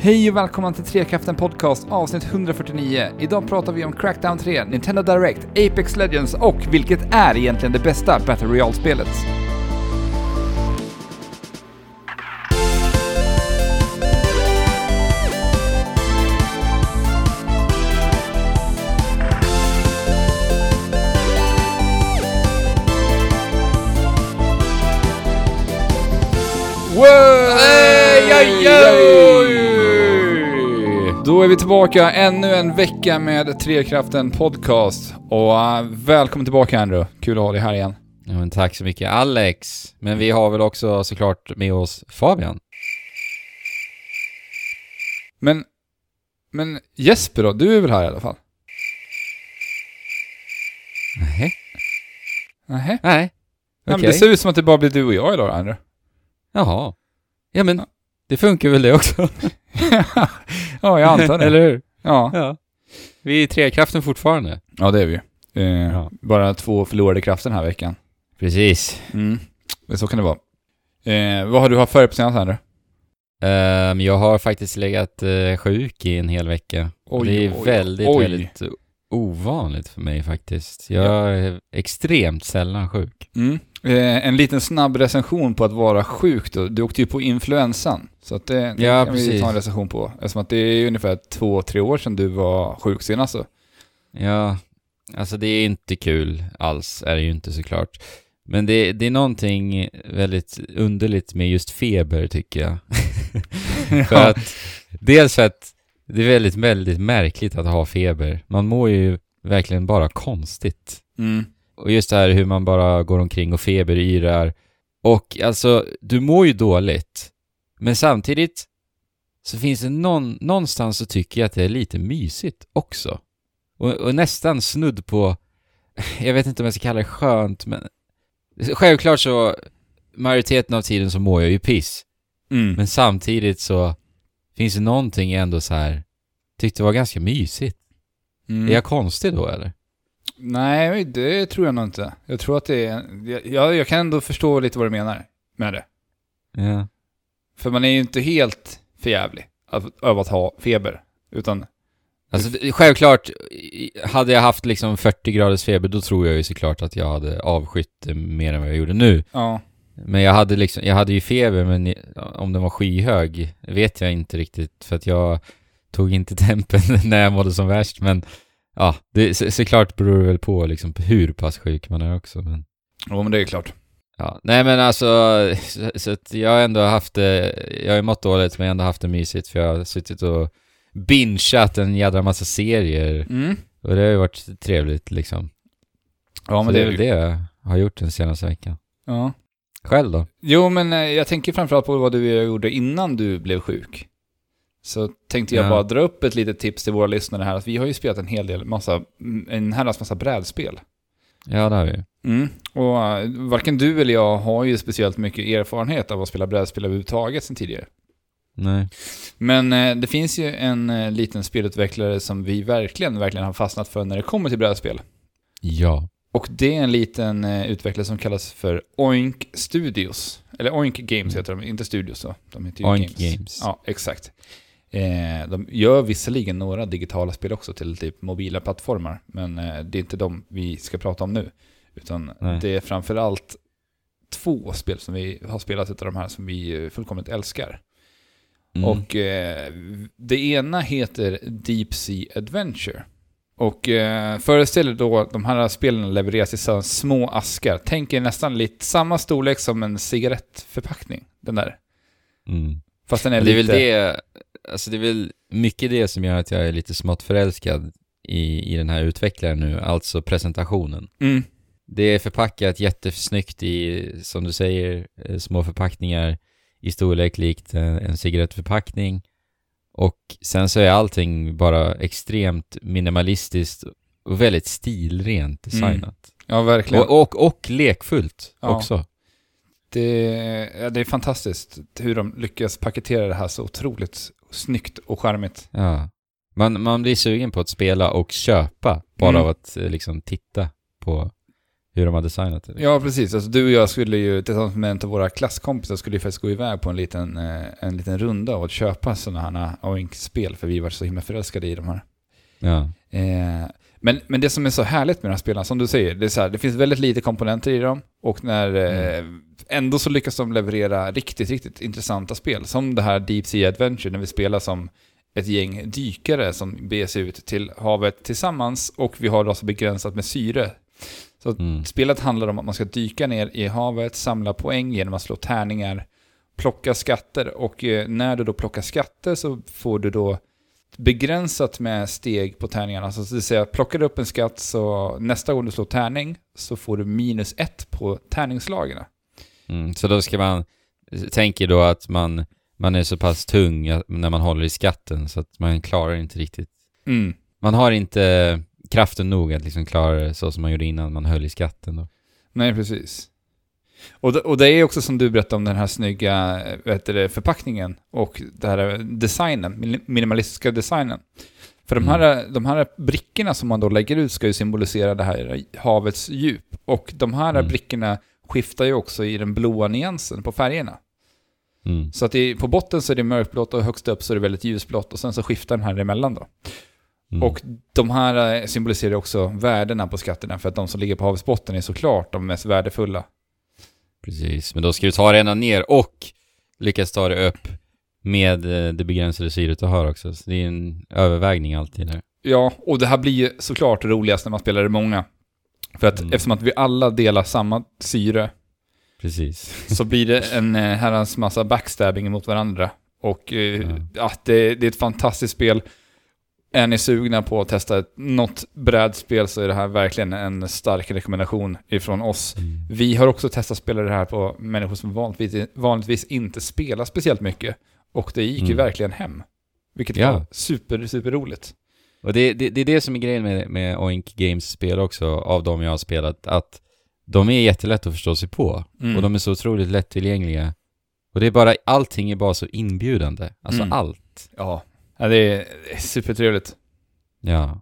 Hej och välkomna till Trekraften Podcast avsnitt 149. Idag pratar vi om Crackdown 3, Nintendo Direct, Apex Legends och vilket är egentligen det bästa Battle Royale-spelet? Är vi tillbaka ännu en vecka med Trekraften Podcast. Och uh, välkommen tillbaka Andrew. Kul att ha dig här igen. Ja, men tack så mycket Alex. Men vi har väl också såklart med oss Fabian. Men, men Jesper då? Du är väl här i alla fall? Nej. Nej. Nej, men Okej. Det ser ut som att det bara blir du och jag idag Andrew. Jaha. Ja men, det funkar väl det också? ja, jag antar det. Eller hur? Ja. Ja. Vi är i Trekraften fortfarande. ja, det är vi eh, Ja. Bara två förlorade krafter den här veckan. Precis. Mm. Så kan det vara. Eh, vad har du haft för dig på senaste Andrew? Ehm, jag har faktiskt legat uh, sjuk i en hel vecka. Oj, det är oj, väldigt, oj. väldigt ovanligt för mig faktiskt. Jag är extremt sällan sjuk. Mm. Eh, en liten snabb recension på att vara sjuk då. Du åkte ju på influensan. Så att det, det Ja, kan vi precis. ta en recension på. Eftersom att det är ungefär två, tre år sedan du var sjuk senast så. Ja, alltså det är inte kul alls, är det ju inte såklart. Men det, det är någonting väldigt underligt med just feber, tycker jag. för att, dels för att det är väldigt, väldigt märkligt att ha feber. Man mår ju verkligen bara konstigt. Mm. Och just det här hur man bara går omkring och feberyrar. Och alltså, du mår ju dåligt. Men samtidigt så finns det någon, någonstans så tycker jag att det är lite mysigt också. Och, och nästan snudd på, jag vet inte om jag ska kalla det skönt, men självklart så, majoriteten av tiden så mår jag ju piss. Mm. Men samtidigt så finns det någonting ändå så här, tyckte det var ganska mysigt. Mm. Är jag konstig då eller? Nej, det tror jag nog inte. Jag tror att det är... Jag, jag, kan ändå förstå lite vad du menar med det. Ja. För man är ju inte helt förjävlig av, att ha feber. Utan, Alltså självklart, hade jag haft liksom 40 graders feber då tror jag ju såklart att jag hade avskytt mer än vad jag gjorde nu. ja. Men jag hade liksom, jag hade ju feber men om den var skyhög vet jag inte riktigt för att jag tog inte tempen när jag mådde som värst men ja, det, så, såklart beror det väl på liksom hur pass sjuk man är också men Jo, men det är klart. Ja, nej men alltså, så, så att jag har ändå haft det, jag har ju mått dåligt men jag har ändå haft det mysigt för jag har suttit och bingeat en jädra massa serier Mm. och det har ju varit trevligt liksom. Ja, så men det är väl det. det jag har gjort den senaste veckan. Ja. Själv då? Jo, men eh, jag tänker framförallt på vad du gjorde innan du blev sjuk. Så tänkte jag Ja. bara dra upp ett litet tips till våra lyssnare här. Att vi har ju spelat en hel del, massa, en herrans massa brädspel. Ja, det har vi. Mm. Och eh, varken du eller jag har ju speciellt mycket erfarenhet av att spela brädspel överhuvudtaget sen tidigare. Nej. Men eh, det finns ju en eh, liten spelutvecklare som vi verkligen, verkligen har fastnat för när det kommer till brädspel. Ja. Och det är en liten eh, utvecklare som kallas för Oink Studios. Eller Oink Games heter de, inte Studios då. De heter ju Oink Games. Ja, exakt. Eh, de gör visserligen några digitala spel också till typ mobila plattformar, men eh, det är inte de vi ska prata om nu. Utan Nej. det är framförallt två spel som vi har spelat utav de här som vi eh, fullkomligt älskar. Mm. Och eh, det ena heter Deep Sea Adventure. Och eh, föreställ er då de här spelen levereras i så små askar. Tänk er nästan lite samma storlek som en cigarettförpackning. Den där. Mm. Fast den är det är lite... väl det, alltså det är väl mycket det som gör att jag är lite smått förälskad i, i den här utvecklaren nu, alltså presentationen. Mm. Det är förpackat jättesnyggt i, som du säger, eh, små förpackningar i storlek likt en, en cigarettförpackning. Och sen så är allting bara extremt minimalistiskt och väldigt stilrent designat. Ja, verkligen. Och, och, och lekfullt Ja. också. Det, det är fantastiskt hur de lyckas paketera det här så otroligt snyggt och charmigt. Ja. Man, man blir sugen på att spela och köpa bara Mm. av att eh, liksom titta på, hur de har designat det. Ja, precis. Alltså, du och jag skulle ju, tillsammans med en av våra klasskompisar, skulle ju faktiskt gå iväg på en liten, eh, en liten runda och köpa sådana här Oink-spel, för vi var så himla förälskade i de här. Ja. Eh, men, men det som är så härligt med de här spelen, som du säger, det, är så här, det finns väldigt lite komponenter i dem och när, eh, ändå så lyckas de leverera riktigt, riktigt intressanta spel. Som det här Deep Sea Adventure, när vi spelar som ett gäng dykare som beger sig ut till havet tillsammans och vi har alltså begränsat med syre. Så Mm. spelet handlar om att man ska dyka ner i havet, samla poäng genom att slå tärningar, plocka skatter och eh, när du då plockar skatter så får du då begränsat med steg på tärningarna. Alltså, det vill säga, plockar du upp en skatt så nästa gång du slår tärning så får du minus ett på tärningslagen. Mm. Så då ska man, tänker då att man, man är så pass tung när man håller i skatten så att man klarar inte riktigt. Mm. Man har inte kraften nog att liksom klara det så som man gjorde innan man höll i skatten då. Nej, precis. Och det, och det är också som du berättade om den här snygga eh, heter det, förpackningen och den här designen, min- minimalistiska designen. För de här, de här brickorna som man då lägger ut ska ju symbolisera det här havets djup. Och de här Mm. brickorna skiftar ju också i den blåa nyansen på färgerna. Mm. Så att det, på botten så är det mörkblått och högst upp så är det väldigt ljusblått och sen så skiftar den här emellan då. Mm. Och de här eh, symboliserar också värdena på skatterna för att de som ligger på havets botten är såklart de mest värdefulla. Precis, men då ska du ta det ända ner och lyckas ta det upp med eh, det begränsade syret du har också. Så det är en övervägning alltid där. Ja, och det här blir ju såklart roligast när man spelar det många. För att Mm. eftersom att vi alla delar samma syre Precis. så blir det en eh, herrans massa backstabbing mot varandra. Och eh, Ja. ja, det, det är ett fantastiskt spel. Är ni sugna på att testa ett, något brädspel så är det här verkligen en stark rekommendation ifrån oss. Mm. Vi har också testat att spela det här på människor som vanligtvis, vanligtvis inte spelar speciellt mycket. Och det gick ju Mm. verkligen hem. Vilket Ja. var super, super roligt. Och det, det, det är det som är grejen med, med Oink Games spel också, av de jag har spelat, att de är jättelätt att förstå sig på. Mm. Och de är så otroligt lättillgängliga. Och det är bara, allting är bara så inbjudande. Alltså Mm. allt. Ja, ja det är supertrevligt. Ja.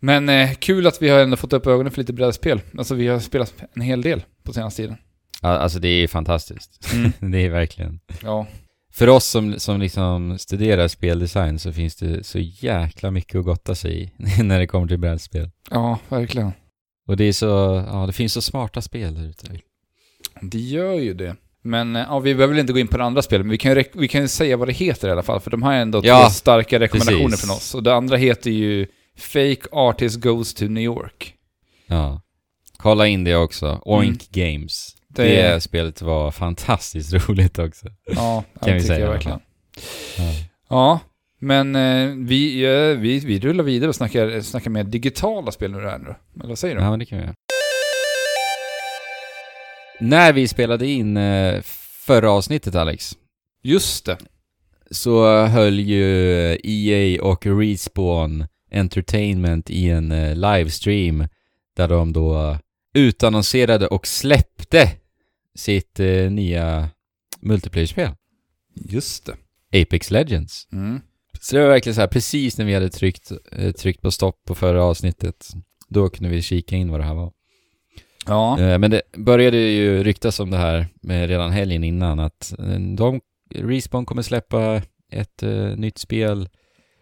Men eh, kul att vi har ändå fått upp ögonen för lite brädspel. Alltså vi har spelat en hel del på senaste tiden. Al- Alltså det är fantastiskt. Mm. det är verkligen. Ja, För oss som, som liksom studerar speldesign så finns det så jäkla mycket att gotta sig i när det kommer till brädspel. ja, verkligen. Och det är så, ja det finns så smarta spel där ute. Det gör ju det. Men eh, ja, vi behöver väl inte gå in på det andra spelet, men vi kan, ju vi kan ju säga vad det heter i alla fall, för de har ändå Ja, starka rekommendationer precis. från oss. Och det andra heter ju Fake Artist Goes to New York. Ja. Kolla in det också. Oink Games. Det Det, spelet var fantastiskt roligt också. Ja, Kan det vi säga jag verkligen. Ja. Ja, men eh, vi, eh, vi, vi rullar vidare och snackar, snackar med digitala spel nu här nu. Eller vad säger du? Ja, men det kan vi göra. När vi spelade in eh, förra avsnittet, Alex, Just det. så höll ju EA och Respawn Entertainment i en eh, livestream där de då utannonserade och släppte sitt eh, nya multiplayer-spel, Just det. Apex Legends. Mm. Så det var verkligen så här, precis när vi hade tryckt, eh, tryckt på stopp på förra avsnittet, då kunde vi kika in vad det här var. Ja. Eh, Men det började ju ryktas om det här med redan helgen innan att eh, de, Respawn kommer släppa ett eh, nytt spel.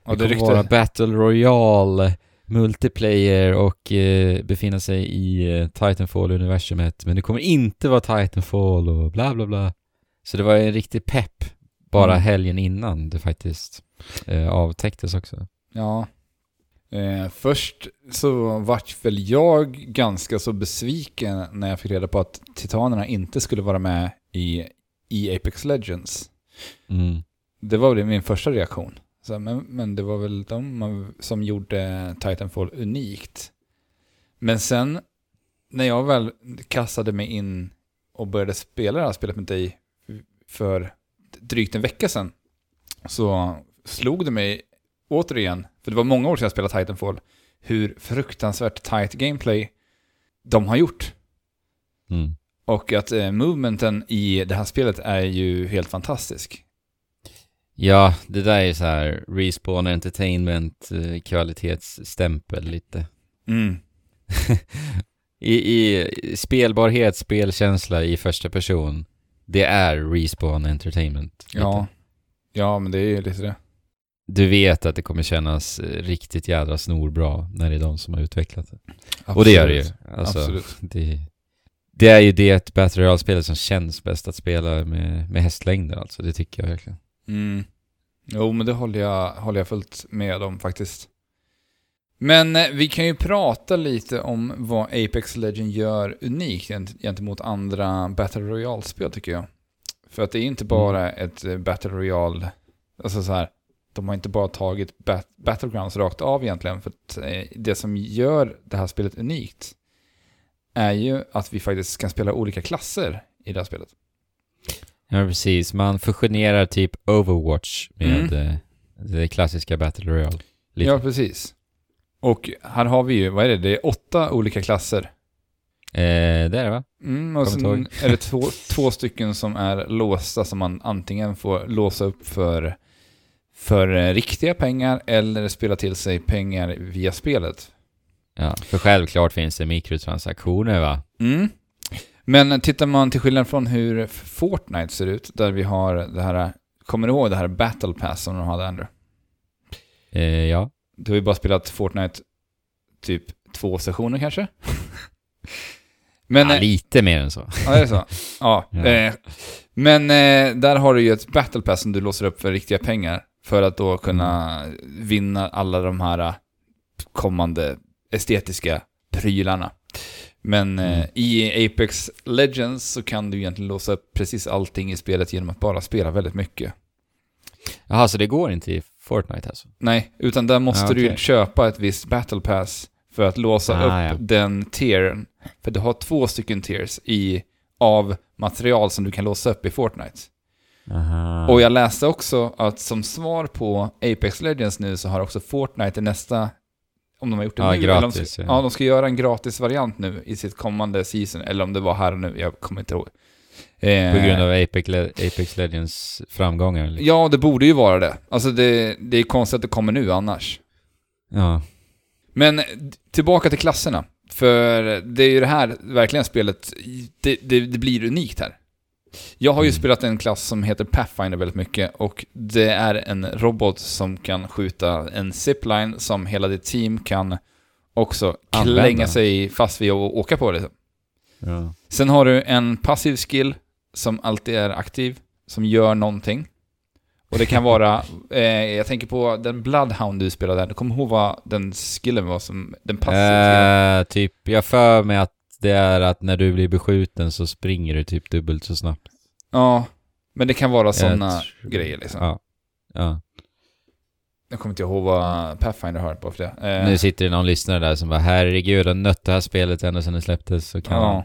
ja det det kommer vara. Battle Royale, multiplayer och eh, befinna sig i eh, Titanfall-universumet. Men det kommer inte vara Titanfall och bla bla bla. Så det var en riktig pepp bara Mm. helgen innan det faktiskt eh, avtäcktes också. Ja. Eh, först så vart väl jag ganska så besviken när jag fick reda på att Titanerna inte skulle vara med i, i Apex Legends. Mm. Det var väl min första reaktion. Så, men, men det var väl de som gjorde Titanfall unikt. Men sen, när jag väl kastade mig in och började spela det här spelet med dig för drygt en vecka sedan, så slog det mig återigen, för det var många år sedan jag spelade Titanfall, hur fruktansvärt tight gameplay de har gjort. Mm. Och att eh, movementen i det här spelet är ju helt fantastisk. Ja, det där är så här Respawn Entertainment eh, kvalitetsstämpel lite. Mm. i, i spelbarhet, spelkänsla i första person, det är Respawn Entertainment. lite. Ja. Ja, men det är ju lite det. Du vet att det kommer kännas eh, riktigt jädra snorbra när det är de som har utvecklat det. Och det gör det ju. Alltså, Absolut. Det, det är ju det Battle Royale-spelet som känns bäst att spela med, med hästlängder alltså, det tycker jag verkligen. Mm. Jo, men det håller jag, håller jag fullt med om faktiskt. Men eh, vi kan ju prata lite om vad Apex Legend gör unikt gent- gentemot andra Battle Royale-spel tycker jag. För att det är inte bara ett eh, Battle Royale, alltså så här, de har inte bara tagit bat- Battlegrounds rakt av egentligen, för att eh, det som gör det här spelet unikt är ju att vi faktiskt kan spela olika klasser i det här spelet. Ja, precis. Man fusionerar typ Overwatch med Mm. eh, det klassiska Battle Royale. Lite. Ja, precis. Och här har vi ju, vad är det, det är åtta olika klasser. Eh, det är det va? Mm, och sen är det två, två stycken som är låsta som man antingen får låsa upp för, för eh, riktiga pengar eller spela till sig pengar via spelet. Ja, för självklart finns det mikrotransaktioner va? Mm. Men tittar man till skillnad från hur Fortnite ser ut, där vi har det här, kommer du ihåg det här Battle Pass som de hade ändå? Eh, ja. Du har ju bara spelat Fortnite typ två sessioner kanske? Men, ja, eh, lite mer än så. Ja, det är så. Ja. Ja. Eh, men eh, där har du ju ett battle pass som du låser upp för riktiga pengar. För att då kunna vinna alla de här eh, kommande estetiska prylarna. Men eh, Mm. i Apex Legends så kan du egentligen låsa upp precis allting i spelet genom att bara spela väldigt mycket. Jaha, så det går inte i Fortnite alltså? Nej, utan där måste Ja, du ju okej. köpa ett visst battle pass för att låsa Ah, upp ja. den tieren. För du har två stycken tiers i, av material som du kan låsa upp i Fortnite. Aha. Och jag läste också att som svar på Apex Legends nu så har också Fortnite nästa, om de har gjort det Ja, nu, eller om de gratis, ska, ja. ja, de ska göra en gratis variant nu i sitt kommande season, eller om det var här och nu, jag kommer inte ihåg. Eh, På grund av Apex, Le- Apex Legends framgångar? Liksom. Ja, det borde ju vara det. Alltså det, det är konstigt att det kommer nu annars. Ja. Men tillbaka till klasserna. För det är ju det här, verkligen spelet, det, det, det blir unikt här. Jag har ju Mm. spelat en klass som heter Pathfinder väldigt mycket och det är en robot som kan skjuta en zipline som hela ditt team kan också Använda. klänga sig fast vid och åka på. Liksom. ja. Sen har du en passiv skill som alltid är aktiv, som gör någonting. Och det kan vara, eh, jag tänker på den Bloodhound du spelade, du kommer ihåg vad den skillen var som, den passiva skillen? Eh, typ, jag för mig att det är att när du blir beskjuten så springer du typ dubbelt så snabbt. Ja, men det kan vara sådana grejer liksom. Ja. Ja. Jag kommer inte ihåg vad Pathfinder har på för det. Eh, Nu sitter det någon lyssnare där som bara herregud, jag nött det här spelet ända sedan det släpptes så kan Ja.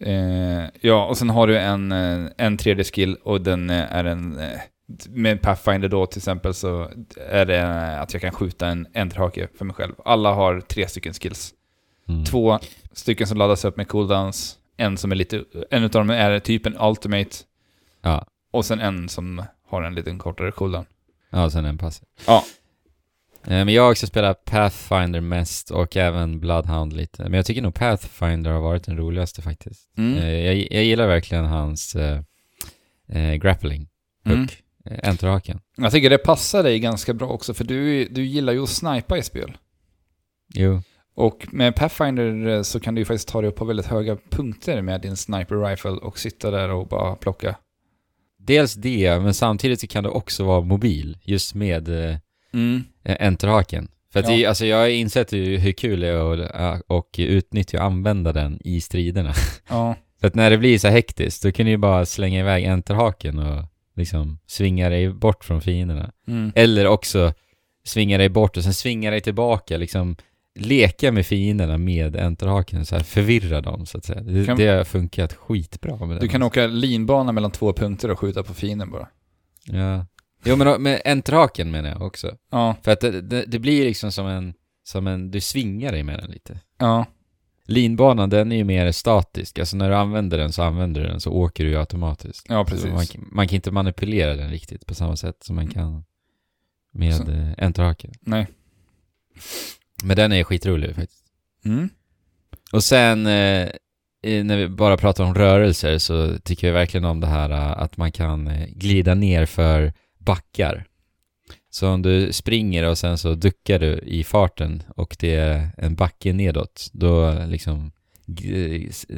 eh, ja, och sen har du en, eh, en tredje skill och den eh, är en... eh, Med Pathfinder då till exempel så är det att jag kan skjuta en enterhake för mig själv. Alla har tre stycken skills. Mm. Två stycken som laddas upp med cooldowns. En som är lite... En av dem är typ en ultimate. Ja. Och sen en som har en liten kortare cooldown. Ja, sen en pass. Ja. Men jag har också spelat Pathfinder mest och även Bloodhound lite. Men jag tycker nog Pathfinder har varit den roligaste faktiskt. Mm. Eh, Jag, jag gillar verkligen hans eh, grappling hook. Mm. Eh, Enterhaken. Jag tycker det passar dig ganska bra också, för du, du gillar ju att snipa i spel. Jo. Och med Pathfinder eh, så kan du ju faktiskt ta dig upp på väldigt höga punkter med din sniper rifle och sitta där och bara plocka. Dels det, men samtidigt så kan det också vara mobil, just med eh, Mm. enterhaken. För att Ja. det, alltså jag har insett hur, hur kul det är att och utnyttja och använda den i striderna. Ja. För att när det blir så hektiskt, då kan du ju bara slänga iväg enterhaken och liksom svinga dig bort från fienderna. Mm. Eller också svinga dig bort och sen svinga dig tillbaka, liksom leka med fienderna med enterhaken, så här förvirra dem så att säga. Det, Kan- det har funkat skitbra med Du den. kan åka linbana mellan två punkter och skjuta på fienden bara. Ja. Jo men med enterhaken menar jag också. Ja. För att det, det, det blir liksom som en, som en, du svingar dig med den lite. Ja. Linbanan den är ju mer statisk, alltså när du använder den så använder du den så åker du ju automatiskt. Ja, precis. Man, kan- man kan inte manipulera den riktigt på samma sätt som man kan med enterhaken. Nej. Men den är skitrolig faktiskt. Mm. Och sen, eh, när vi bara pratar om rörelser så tycker jag verkligen om det här eh, att man kan eh, glida ner för backar. Så om du springer och sen så duckar du i farten och det är en backe nedåt, då liksom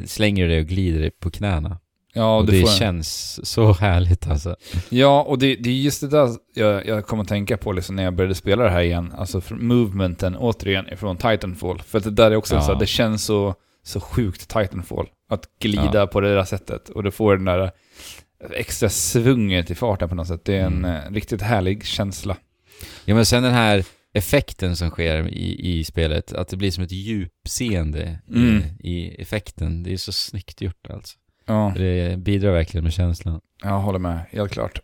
slänger du dig och glider på knäna. Ja, och det en- känns så härligt alltså. Ja, och det, det är just det där jag, jag kommer att tänka på liksom när jag började spela det här igen. Alltså movementen återigen ifrån Titanfall. För att det där är också Ja. så här, det känns så, så sjukt Titanfall. Att glida Ja. på det där sättet. Och du får den där extra svunget i farten på något sätt. Det är en Mm. eh, riktigt härlig känsla. Ja men sen den här effekten som sker i, i spelet, att det blir som ett djupseende Mm. i, i effekten. Det är så snyggt gjort alltså. Ja, Det bidrar verkligen med känslan. jag håller med. Helt klart.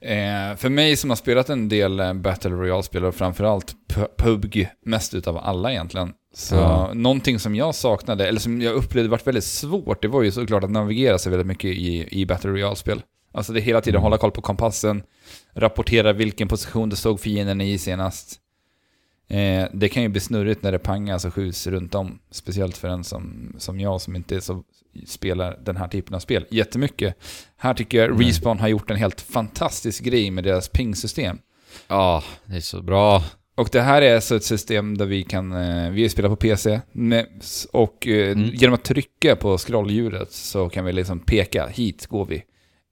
Eh, för mig som har spelat en del eh, Battle Royale-spel och framförallt PUBG, mest utav alla egentligen. Så Ja. någonting som jag saknade, eller som jag upplevde varit väldigt svårt, det var ju såklart att navigera sig väldigt mycket i, i Battle Royale-spel. Alltså det hela tiden Mm. hålla koll på kompassen, rapportera vilken position du såg fienden i senast. Eh, det kan ju bli snurrigt när det pangas och skjuts runt om. Speciellt för en som, som jag som inte så spelar den här typen av spel jättemycket. Här tycker jag Nej. Respawn har gjort en helt fantastisk grej med deras ping-system. Ja, det är så bra. Och det här är alltså ett system där vi kan, eh, vi spelar på PC, och eh, Mm. genom att trycka på scrollhjulet så kan vi liksom peka, hit går vi.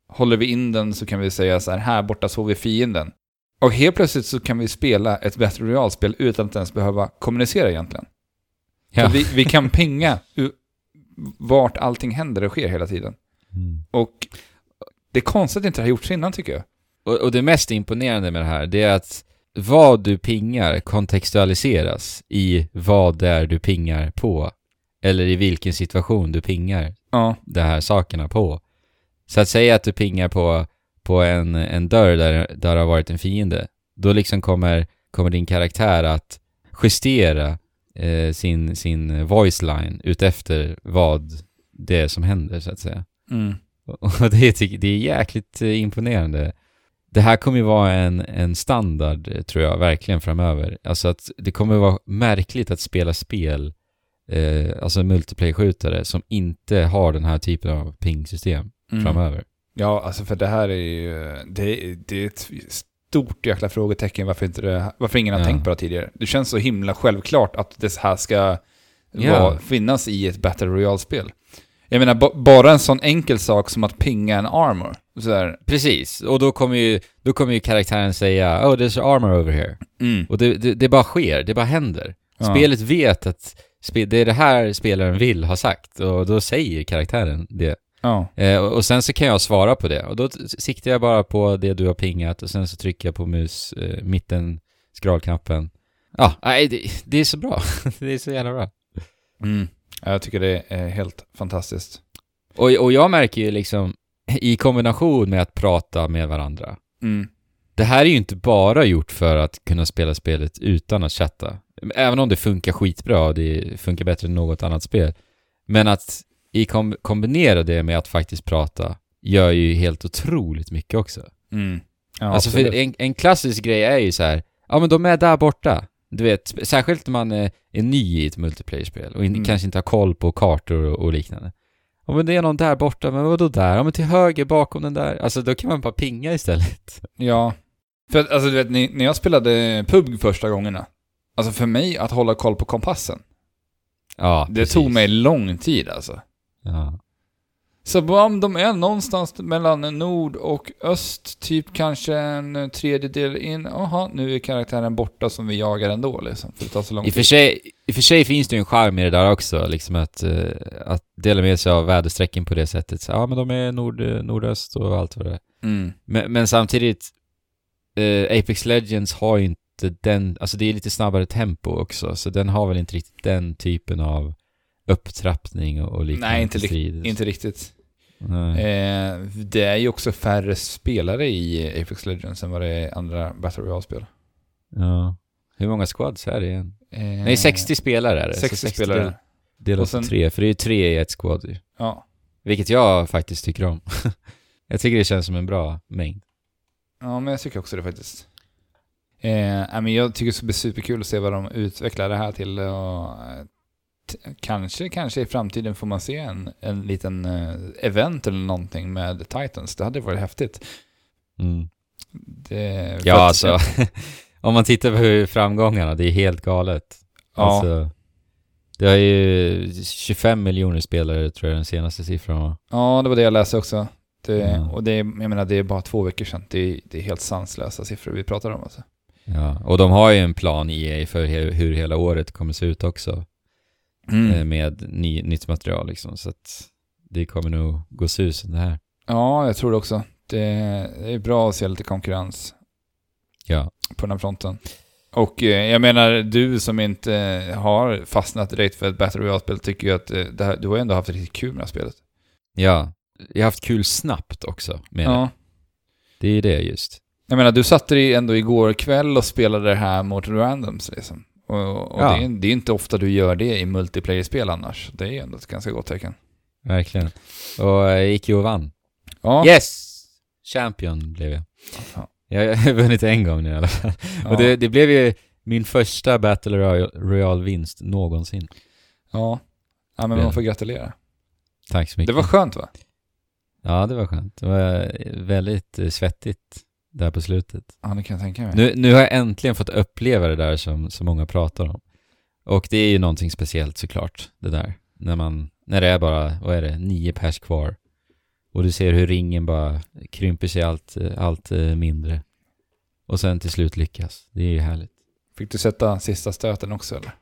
Håller vi in den så kan vi säga så här, här borta såg vi fienden. Och helt plötsligt så kan vi spela ett Battle Royale-spel utan att ens behöva kommunicera egentligen. Ja. Vi, vi kan pinga vart allting händer och sker hela tiden. Mm. Och det är konstigt att inte det har gjorts innan tycker jag. Och, och det mest imponerande med det här, det är att vad du pingar kontextualiseras i vad det är du pingar på. Eller i vilken situation du pingar Ja. de här sakerna på. Så att säga att du pingar på, på en, en dörr där, där det har varit en fiende, då liksom kommer, kommer din karaktär att justera eh, sin, sin voice line utefter vad det är som händer, så att säga. Mm. Och det, tycker- det är jäkligt eh, imponerande. Det här kommer ju vara en, en standard, eh, tror jag, verkligen framöver. Alltså att det kommer vara märkligt att spela spel, eh, alltså multiplayer-skjutare, som inte har den här typen av ping-system Mm. framöver. Ja, alltså för det här är ju, det, det är ett stort jäkla frågetecken varför, inte det, varför ingen har Ja. tänkt på det tidigare. Det känns så himla självklart att det här ska Ja. vara, finnas i ett Battle Royale-spel. Jag menar, ba, bara en sån enkel sak som att pinga en armor. Så här, Precis, och då kommer ju, då kommer ju karaktären säga Oh, there's armor over here. mm. Och det, det, det bara sker, det bara händer. Ja. Spelet vet att det är det här spelaren vill ha sagt, och då säger karaktären det. Ja. Eh, och sen så kan jag svara på det. Och då siktar jag bara på det du har pingat och sen så trycker jag på mus, eh, mitten, scrollknappen. Ja, nej, det, det är så bra. det är så jävla bra. Mm. Ja, Jag tycker det är helt fantastiskt. Och, och jag märker ju liksom, i kombination med att prata med varandra. Mm. Det här är ju inte bara gjort för att kunna spela spelet utan att chatta. Även om det funkar skitbra och det funkar bättre än något annat spel. Men att i kom kombinera det med att faktiskt prata gör ju helt otroligt mycket också. Mm. Ja, alltså för en, en klassisk grej är ju så här, ja men de är där borta. Du vet, särskilt när man är, är ny i ett multiplayer-spel och in, Mm. kanske inte har koll på kartor och, och liknande. Ja men det är någon där borta, men vadå där? Ja men till höger bakom den där. Alltså då kan man bara pinga istället. Ja. För att, alltså du vet, när jag spelade PUBG första gångerna, alltså för mig att hålla koll på kompassen, Ja, det precis. tog mig lång tid alltså. Ja. Så om de är någonstans mellan nord och öst, typ kanske en tredjedel in, jaha, nu är karaktären borta som vi jagar ändå liksom, för det tar så lång I och för tid. sig, i och för sig finns det ju en charm i det där också, liksom att, eh, att dela med sig av väderstrecken på det sättet. Så, ja men de är nord, eh, nordöst och allt vad det är. Mm. Men, men samtidigt, eh, Apex Legends har ju inte den, alltså det är lite snabbare tempo också, så den har väl inte riktigt den typen av upptrappning och, och liknande Nej, inte, strid. inte riktigt. Nej. Eh, det är ju också färre spelare i Apex Legends än vad det är andra Battle Royale-spel. Ja. Hur många squads är det igen? Eh, Nej, 60 spelare är det. Så 60 spelare. del- Delat Och sen- på tre, för det är ju tre i ett squad ju. Ja. Vilket jag faktiskt tycker om. jag tycker det känns som en bra mängd. ja, men jag tycker också det faktiskt. Eh, men jag tycker det ska bli superkul att se vad de utvecklar det här till. Och, eh, kanske, kanske i framtiden får man se en, en liten eh, event eller någonting med Titans. Det hade varit häftigt. Mm. Det, Ja, att- alltså. om man tittar på hur framgångarna, det är helt galet. Ja, Alltså, det har ju 25 miljoner spelare tror jag den senaste siffran var. ja, det var det jag läste också. Det, Ja. Och det, är- jag menar, det är bara två veckor sedan. Det är, det är helt sanslösa siffror vi pratar om. Alltså. Ja, och de har ju en plan EA för hur hela året kommer se ut också. Mm. eh, Med ny, nytt material liksom. Så att det kommer nog gå susen det här. Ja, jag tror det också. Det, det är bra att se lite konkurrens Ja. på den här fronten. Och eh, jag menar, du som inte har fastnat direkt för ett Battle Royale-spel tycker ju att eh, det här, du har ändå haft riktigt kul med det här spelet. Ja. Jag har haft kul snabbt också med det. Ja. Det är ju det just. Jag menar, du satte dig ändå igår kväll och spelade det här mot randoms liksom. Och, och Ja. det, är, det är inte ofta du gör det i multiplayer-spel annars. Det är ändå ett ganska gott tecken. Verkligen. Och eh, jag gick ju och vann. Ja. Yes! Champion blev jag. Ja. Jag har vunnit en gång nu i alla fall. Och det, det blev ju min första Battle Royale- Royale-vinst någonsin. ja. ja, men man får gratulera. Tack så mycket. Det var skönt va? Ja, det var skönt. Det var väldigt eh, där på slutet. Ja, det kan jag tänka mig. Nu, nu har jag äntligen fått uppleva det där som så många pratar om. Och det är ju någonting speciellt såklart, det där. När man, när det är bara, vad är det, nio pers kvar. Och du ser hur ringen bara krymper sig allt, allt eh, mindre. Och sen till slut lyckas. Det är ju härligt. Fick du sätta sista stöten också eller?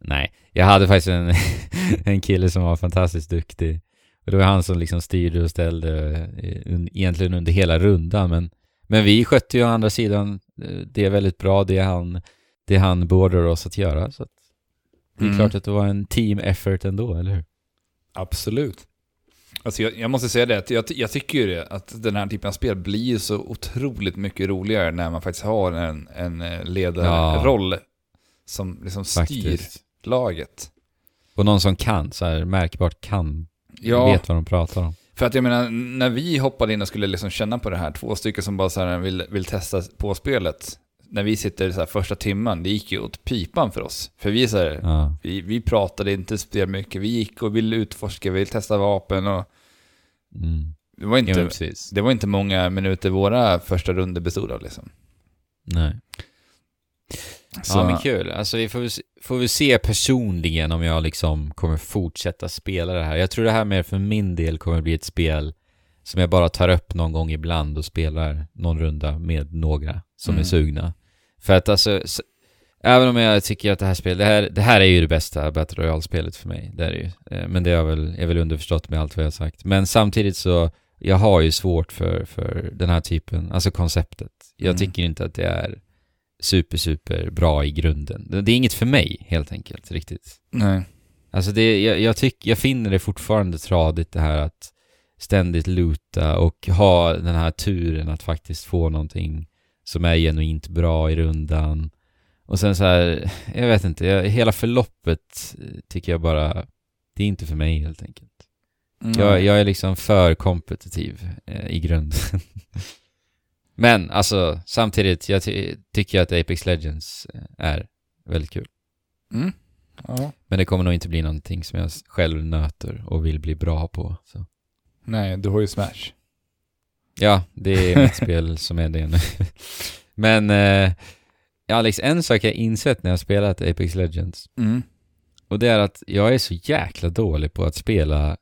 Nej, jag hade faktiskt en, en kille som var fantastiskt duktig. Och det var han som liksom styrde och ställde eh, egentligen under hela rundan. Men, men vi skötte ju å andra sidan eh, det är väldigt bra, det han, det han beordrar oss att göra. Så att det är Mm. klart att det var en team effort ändå, eller hur? Absolut. Alltså jag, jag måste säga det, att jag, jag tycker ju det, att den här typen av spel blir så otroligt mycket roligare när man faktiskt har en, en eh, ledarroll som liksom styr Faktiskt. laget. Och någon som kan, så här märkbart kan, Ja, vet vad de pratar om. För att jag menar, när vi hoppade in och skulle liksom känna på det här, två stycken som bara så här vill, vill testa på spelet, när vi sitter så här första timmen, det gick ju åt pipan för oss. För vi så här, Ja, vi, vi pratade inte spel mycket, vi gick och ville utforska, vi ville testa vapen och mm. det var ja inte, precis. det var inte många minuter våra första runder bestod av liksom. Nej. Så, Ja men kul. Alltså vi får, får vi se personligen om jag liksom kommer fortsätta spela det här. Jag tror det här mer för min del kommer bli ett spel som jag bara tar upp någon gång ibland och spelar någon runda med några som Mm. är sugna. För att alltså, s- även om jag tycker att det här spelet, det här, det här är ju det bästa Battle Royale-spelet för mig, det är det ju. Eh, Men det är väl, är väl underförstått med allt vad jag har sagt. Men samtidigt så, jag har ju svårt för, för den här typen, alltså konceptet. Jag Mm. tycker inte att det är super, super bra i grunden. Det är inget för mig, helt enkelt, riktigt. nej. Alltså det, jag, jag, tyck, jag finner det fortfarande tradigt det här att ständigt luta och ha den här turen att faktiskt få någonting som är genuint bra i rundan. Och sen så här, jag vet inte, jag, hela förloppet eh, tycker jag bara, det är inte för mig helt enkelt. Mm. Jag, jag är liksom för kompetitiv eh, i grunden. Men alltså, samtidigt, jag ty- tycker att Apex Legends eh, är väldigt kul. Mm. Ja. Men det kommer nog inte bli någonting som jag själv nöter och vill bli bra på. Så. Nej, du har ju Smash. Ja, det är mitt spel som är det nu. Men eh, Alex, en sak jag insett när jag spelat Apex Legends Mm. och det är att jag är så jäkla dålig på att spela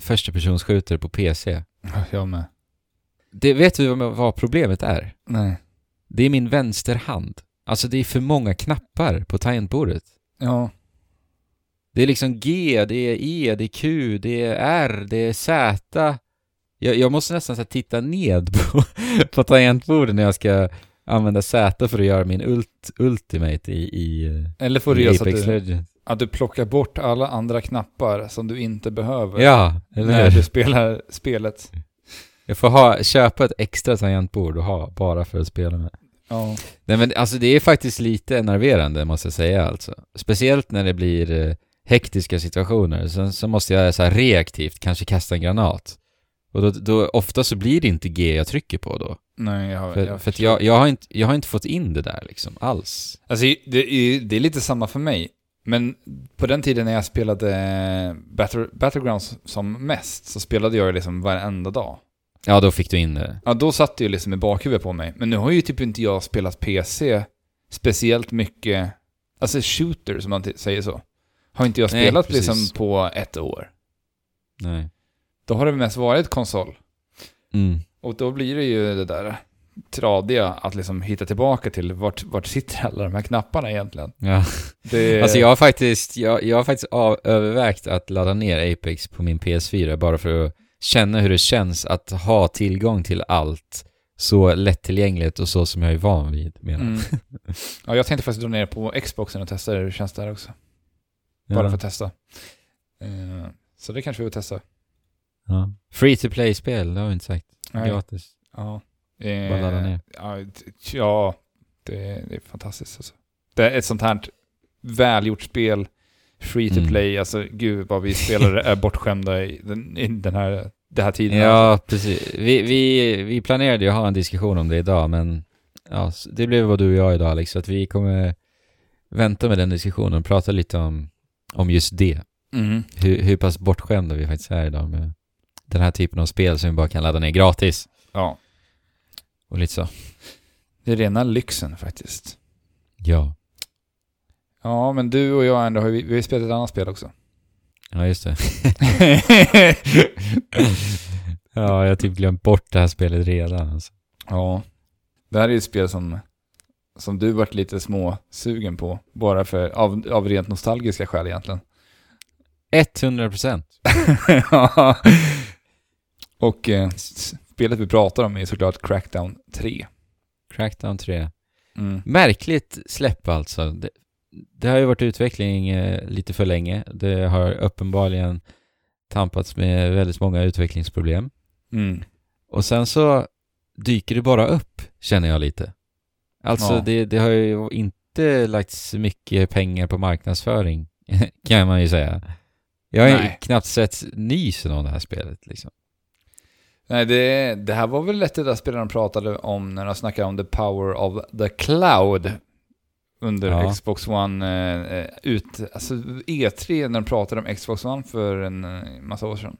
första personsskjuter på PC. Ja, Jag med. Det, vet du vad, problemet är? Nej. Det är min vänsterhand. Alltså det är för många knappar på tangentbordet. Ja. Det är liksom G, det är E, det är Q, det är R, det är Z. Jag, jag måste nästan så titta ned på, på tangentbordet när jag ska använda Z för att göra min ult, ultimate i, i, Eller får du i göra så att du, att du plockar bort alla andra knappar som du inte behöver. Ja, när du spelar spelet. Jag får ha, köpa ett extra tangentbord och ha bara för att spela med. Ja. Nej men alltså det är faktiskt lite enerverande måste jag säga alltså. Speciellt när det blir eh, hektiska situationer. Sen så måste jag så här reaktivt kanske kasta en granat. Och då, då, ofta så blir det inte G jag trycker på då. Nej, jag, För, jag för jag, jag, har inte, jag har inte fått in det där liksom alls. Alltså, det är, det är lite samma för mig. Men på den tiden när jag spelade Battle, Battlegrounds som mest så spelade jag liksom varenda dag. Ja, då fick du in det. Ja, då satt det ju liksom i bakhuvudet på mig. Men nu har ju typ inte jag spelat PC speciellt mycket, alltså shooter som man säger så. Har inte jag Nej, spelat precis. liksom på ett år. Nej. Då har det mest varit konsol. Mm. Och då blir det ju det där tradiga att liksom hitta tillbaka till vart, vart sitter alla de här knapparna egentligen. Ja. Det, Alltså jag har faktiskt, jag, jag har faktiskt av, övervägt att ladda ner Apex på min PS4 bara för att känna hur det känns att ha tillgång till allt så lättillgängligt och så som jag är van vid. Menar. Mm. Ja, jag tänkte faktiskt dra ner på Xboxen och testa hur det känns där också. Ja. Bara för att testa. Eh, så det kanske vi får testa. ja. Free to play-spel, det har vi inte sagt. Nej. Gratis. Ja. Eh, Bara ladda ner. Ja, t- ja det, det är fantastiskt alltså. Det är ett sånt här välgjort spel, free to Mm. play, alltså gud vad vi spelare är bortskämda i den, i den här, det här tiden. Ja, precis. Vi, vi, vi planerade ju att ha en diskussion om det idag, men ja, det blev vad du och jag idag Alex, så att vi kommer vänta med den diskussionen och prata lite om, om just det. Mhm. Hur, hur pass bortskämda vi faktiskt är idag med den här typen av spel som vi bara kan ladda ner gratis. ja. Och lite så. Det är rena lyxen faktiskt. Ja. Ja, men du och jag ändå har vi, vi har spelat ett annat spel också. Ja, just det. ja, jag har typ glömt bort det här spelet redan. Alltså. ja. Det här är ju ett spel som, som du varit lite små sugen på. Bara för, av, av rent nostalgiska skäl egentligen. 100 procent. Ja. och eh, spelet vi pratar om är såklart Crackdown 3. Crackdown 3. Mm. Märkligt släpp alltså. Det, det har ju varit utveckling eh, lite för länge. Det har uppenbarligen tampats med väldigt många utvecklingsproblem. Mm. Och sen så dyker det bara upp, känner jag lite. Alltså Ja. det, det har ju inte lagts mycket pengar på marknadsföring, kan man ju säga. Jag har knappt sett nysen av det här spelet liksom. Nej, det, det här var väl lätt det där spelet de pratade om när de snackade om the power of the cloud under Ja. Xbox One eh, eh, ut, alltså E3 när de pratade om Xbox One för en eh, massa år sedan.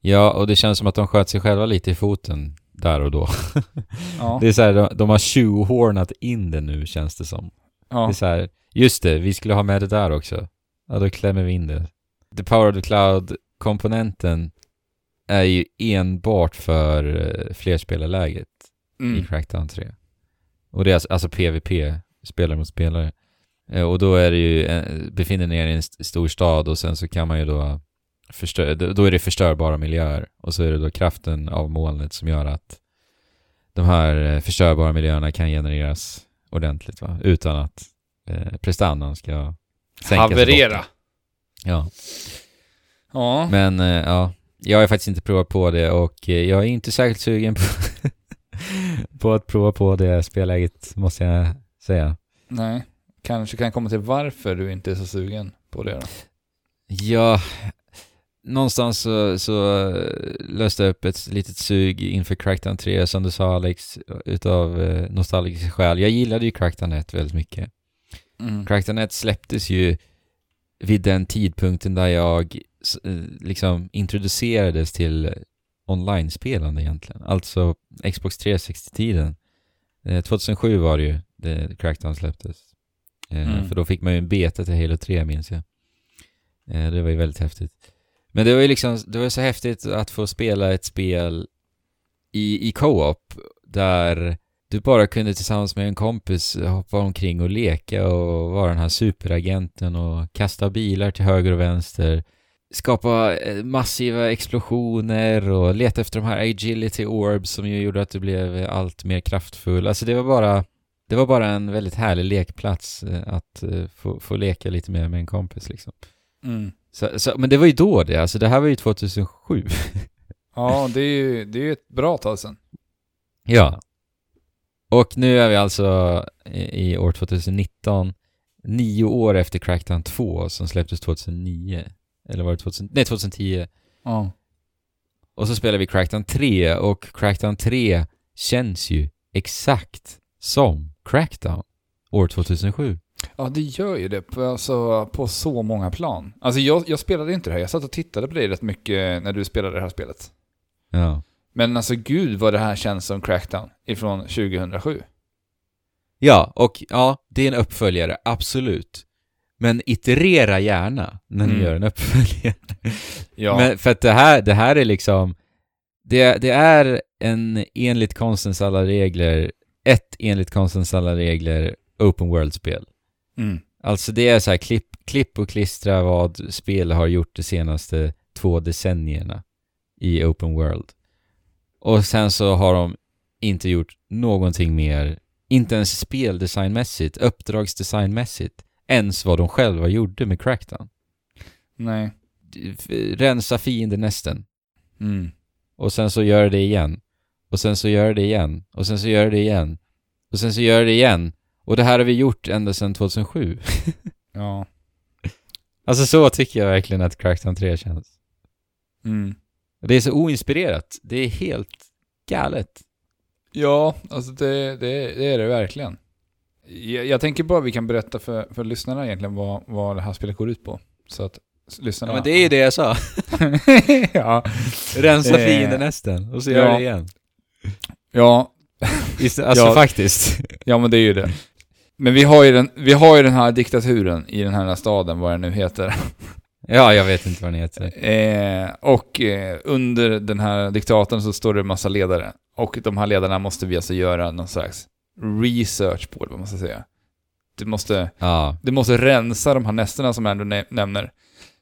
Ja, och det känns som att de sköt sig själva lite i foten där och då. Ja, Det är så här, de, de har tjuvhornat in det nu känns det som. Det ja. är så här, just det, vi skulle ha med det där också. Ja, då klämmer vi in det. The Power of the Cloud-komponenten är ju enbart för flerspelarläget i Mm. Crackdown 3. Och det är alltså, alltså PVP, spelare mot spelare. Eh, och då är det ju, eh, befinner ni er i en st- stor stad och sen så kan man ju då förstö- då är det förstörbara miljöer. Och så är det då kraften av molnet som gör att de här eh, förstörbara miljöerna kan genereras ordentligt va? Utan att eh, prestandan ska sänkas Haverera. Ja. Ja. Men eh, ja, jag har faktiskt inte provat på det och eh, jag är inte särskilt sugen på, på att prova på det spelläget, måste jag säga. Nej. Kanske kan komma till varför du inte är så sugen på det då. Ja, någonstans så, så eh, löste jag upp ett litet sug inför Crackdown 3, som du sa Alex, utav eh, nostalgiska skäl. Jag gillade ju Crackdown 1 väldigt mycket. Mm. Crackdown 1 släpptes ju vid den tidpunkten där jag eh, liksom introducerades till online-spelande egentligen. Alltså Xbox 360-tiden. Eh, 2007 var det ju det Crackdown släpptes. Eh, Mm. För då fick man ju en beta till Halo 3 minns jag. Eh, det var ju väldigt häftigt. Men det var ju liksom, det var så häftigt att få spela ett spel i, i co-op där du bara kunde tillsammans med en kompis hoppa omkring och leka och vara den här superagenten och kasta bilar till höger och vänster. Skapa eh, massiva explosioner och leta efter de här agility orbs som ju gjorde att du blev allt mer kraftfull. Alltså det var bara, det var bara en väldigt härlig lekplats eh, att eh, få, få leka lite mer med en kompis liksom. Mm. Så, så, men det var ju då det, alltså det här var ju 2007. Ja, det är ju det är ju ett bra tag sedan. Ja. Och nu är vi alltså i, i år 2019, nio år efter Crackdown 2 som släpptes 2009. Eller var det 2000, nej 2010. Ja. Och så spelar vi Crackdown 3 och Crackdown 3 känns ju exakt som Crackdown år 2007. Ja, det gör ju det på, alltså, på så många plan. Alltså jag, jag spelade inte det här, jag satt och tittade på dig rätt mycket när du spelade det här spelet. Ja. Men alltså gud vad det här känns som Crackdown ifrån 2007. Ja, och ja, det är en uppföljare, absolut. Men iterera gärna när ni Mm. gör en uppföljare. Ja, Men för att det här, det här är liksom, det, det är en enligt konstens alla regler, ett enligt konstens alla regler open world-spel. mm. Alltså det är så här klipp, klipp och klistra vad spel har gjort de senaste två decennierna i open world. Och sen så har de inte gjort någonting mer, inte ens speldesignmässigt, uppdragsdesignmässigt, ens vad de själva gjorde med Crackdown. nej. Rensa fiendenästen. Mm. Och sen så gör det igen. Och sen så gör det igen. Och sen så gör det igen. Och sen så gör det igen. Och det här har vi gjort ända sedan 2007. Ja. Alltså så tycker jag verkligen att Crackdown 3 känns. Mm. Det är så oinspirerat. Det är helt galet. Ja, alltså det, det, det är det verkligen. Jag, jag tänker bara vi kan berätta för, för lyssnarna egentligen vad, vad det här spelet går ut på. Så att lyssnarna... Ja men det är ju det jag sa. ja. Rensa Eh, fiendenästen. Och så gör ja. det igen. Ja, Alltså Ja. faktiskt. ja, men det är ju det. Men vi har ju den, vi har ju den här diktaturen i den här staden, vad den nu heter. Ja, jag vet inte vad den heter. Eh, och eh, under den här diktatorn så står det en massa ledare. Och de här ledarna måste vi alltså göra någon slags research på, vad man ska säga. Du måste, Ja. du måste rensa de här nästerna som Andrew nä- nämner.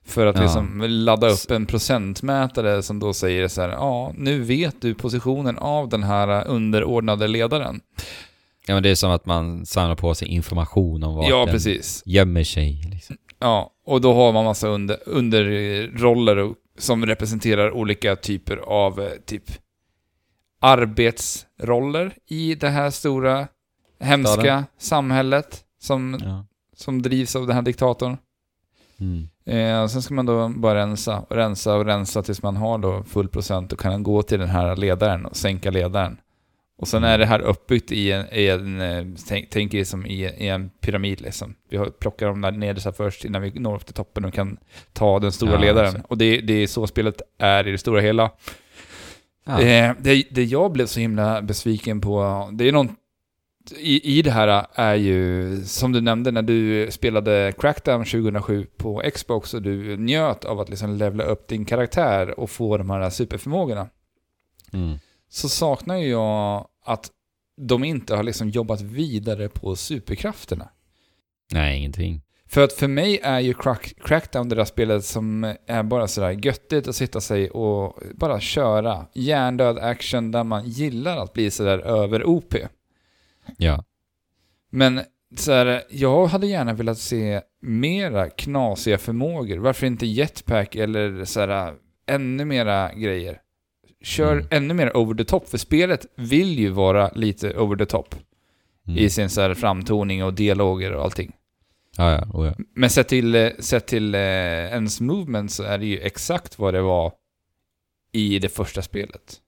För att Ja. liksom ladda upp en procentmätare som då säger så här, ja, nu vet du positionen av den här underordnade ledaren. Ja men det är som att man samlar på sig information om vart ja, den precis. gömmer sig. Liksom. Ja, och då har man massa under, underroller som representerar olika typer av eh, typ arbetsroller i det här stora hemska Staden. samhället som, Ja. som drivs av den här diktatorn. Mm. Eh, sen ska man då bara rensa och rensa och rensa tills man har då full procent och kan gå till den här ledaren och sänka ledaren. Och sen är det här uppbyggt i en, i en eh, tänk, tänk er som i, i en pyramid liksom. Vi har, plockar de där nedersta först innan vi når upp till toppen och kan ta den stora Ja, ledaren. alltså. Och det, det är så spelet är i det stora hela. Ja. Eh, det, det jag blev så himla besviken på, det är någon i, i det här är ju, som du nämnde när du spelade Crackdown 2007 på Xbox och du njöt av att liksom levla upp din karaktär och få de här superförmågorna. Mm. Så saknar ju jag att de inte har liksom jobbat vidare på superkrafterna. Nej, ingenting. För att för mig är ju crack, Crackdown det där spelet som är bara sådär göttigt att sitta sig och bara köra hjärndöd action där man gillar att bli sådär över OP. Ja. Men så här, jag hade gärna velat se mera knasiga förmågor. Varför inte jetpack eller så här, ännu mera grejer? Kör Mm. ännu mer over the top, för spelet vill ju vara lite over the top Mm. i sin så här framtoning och dialoger och allting. Ja, ja. Oh, ja. Men sett till, eh, sett till eh, ens movement så är det ju exakt vad det var i det första spelet.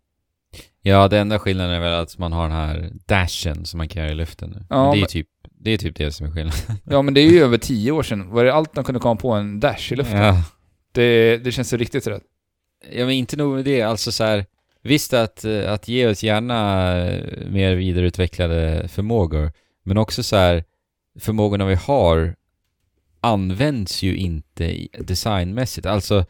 Ja, det enda skillnaden är väl att man har den här dashen som man kan göra i luften nu. Ja, Men det är men- typ, det är typ det som är skillnaden. Ja men det är ju över tio år sedan. Var det allt de kunde komma på en dash i luften? Ja. Det, det känns så riktigt rätt. ja, men inte nog med det. Alltså så här, visst att, eh, att ge oss gärna eh, mer vidareutvecklade förmågor, men också så här, förmågorna vi har används ju inte designmässigt. Alltså,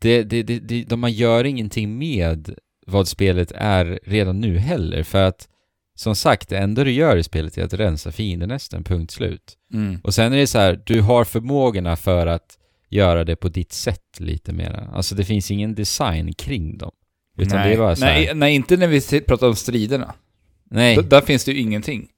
det, det, det, det, de man gör ingenting med vad spelet är redan nu heller, för att som sagt, det enda du gör i spelet är att rensa fiendenästen, punkt slut. Mm. Och sen är det så här, du har förmågorna för att göra det på ditt sätt lite mera. Alltså det finns ingen design kring dem. Utan nej, det är bara så här, nej, nej, inte när vi pratar om striderna. nej, D- där finns det ju ingenting.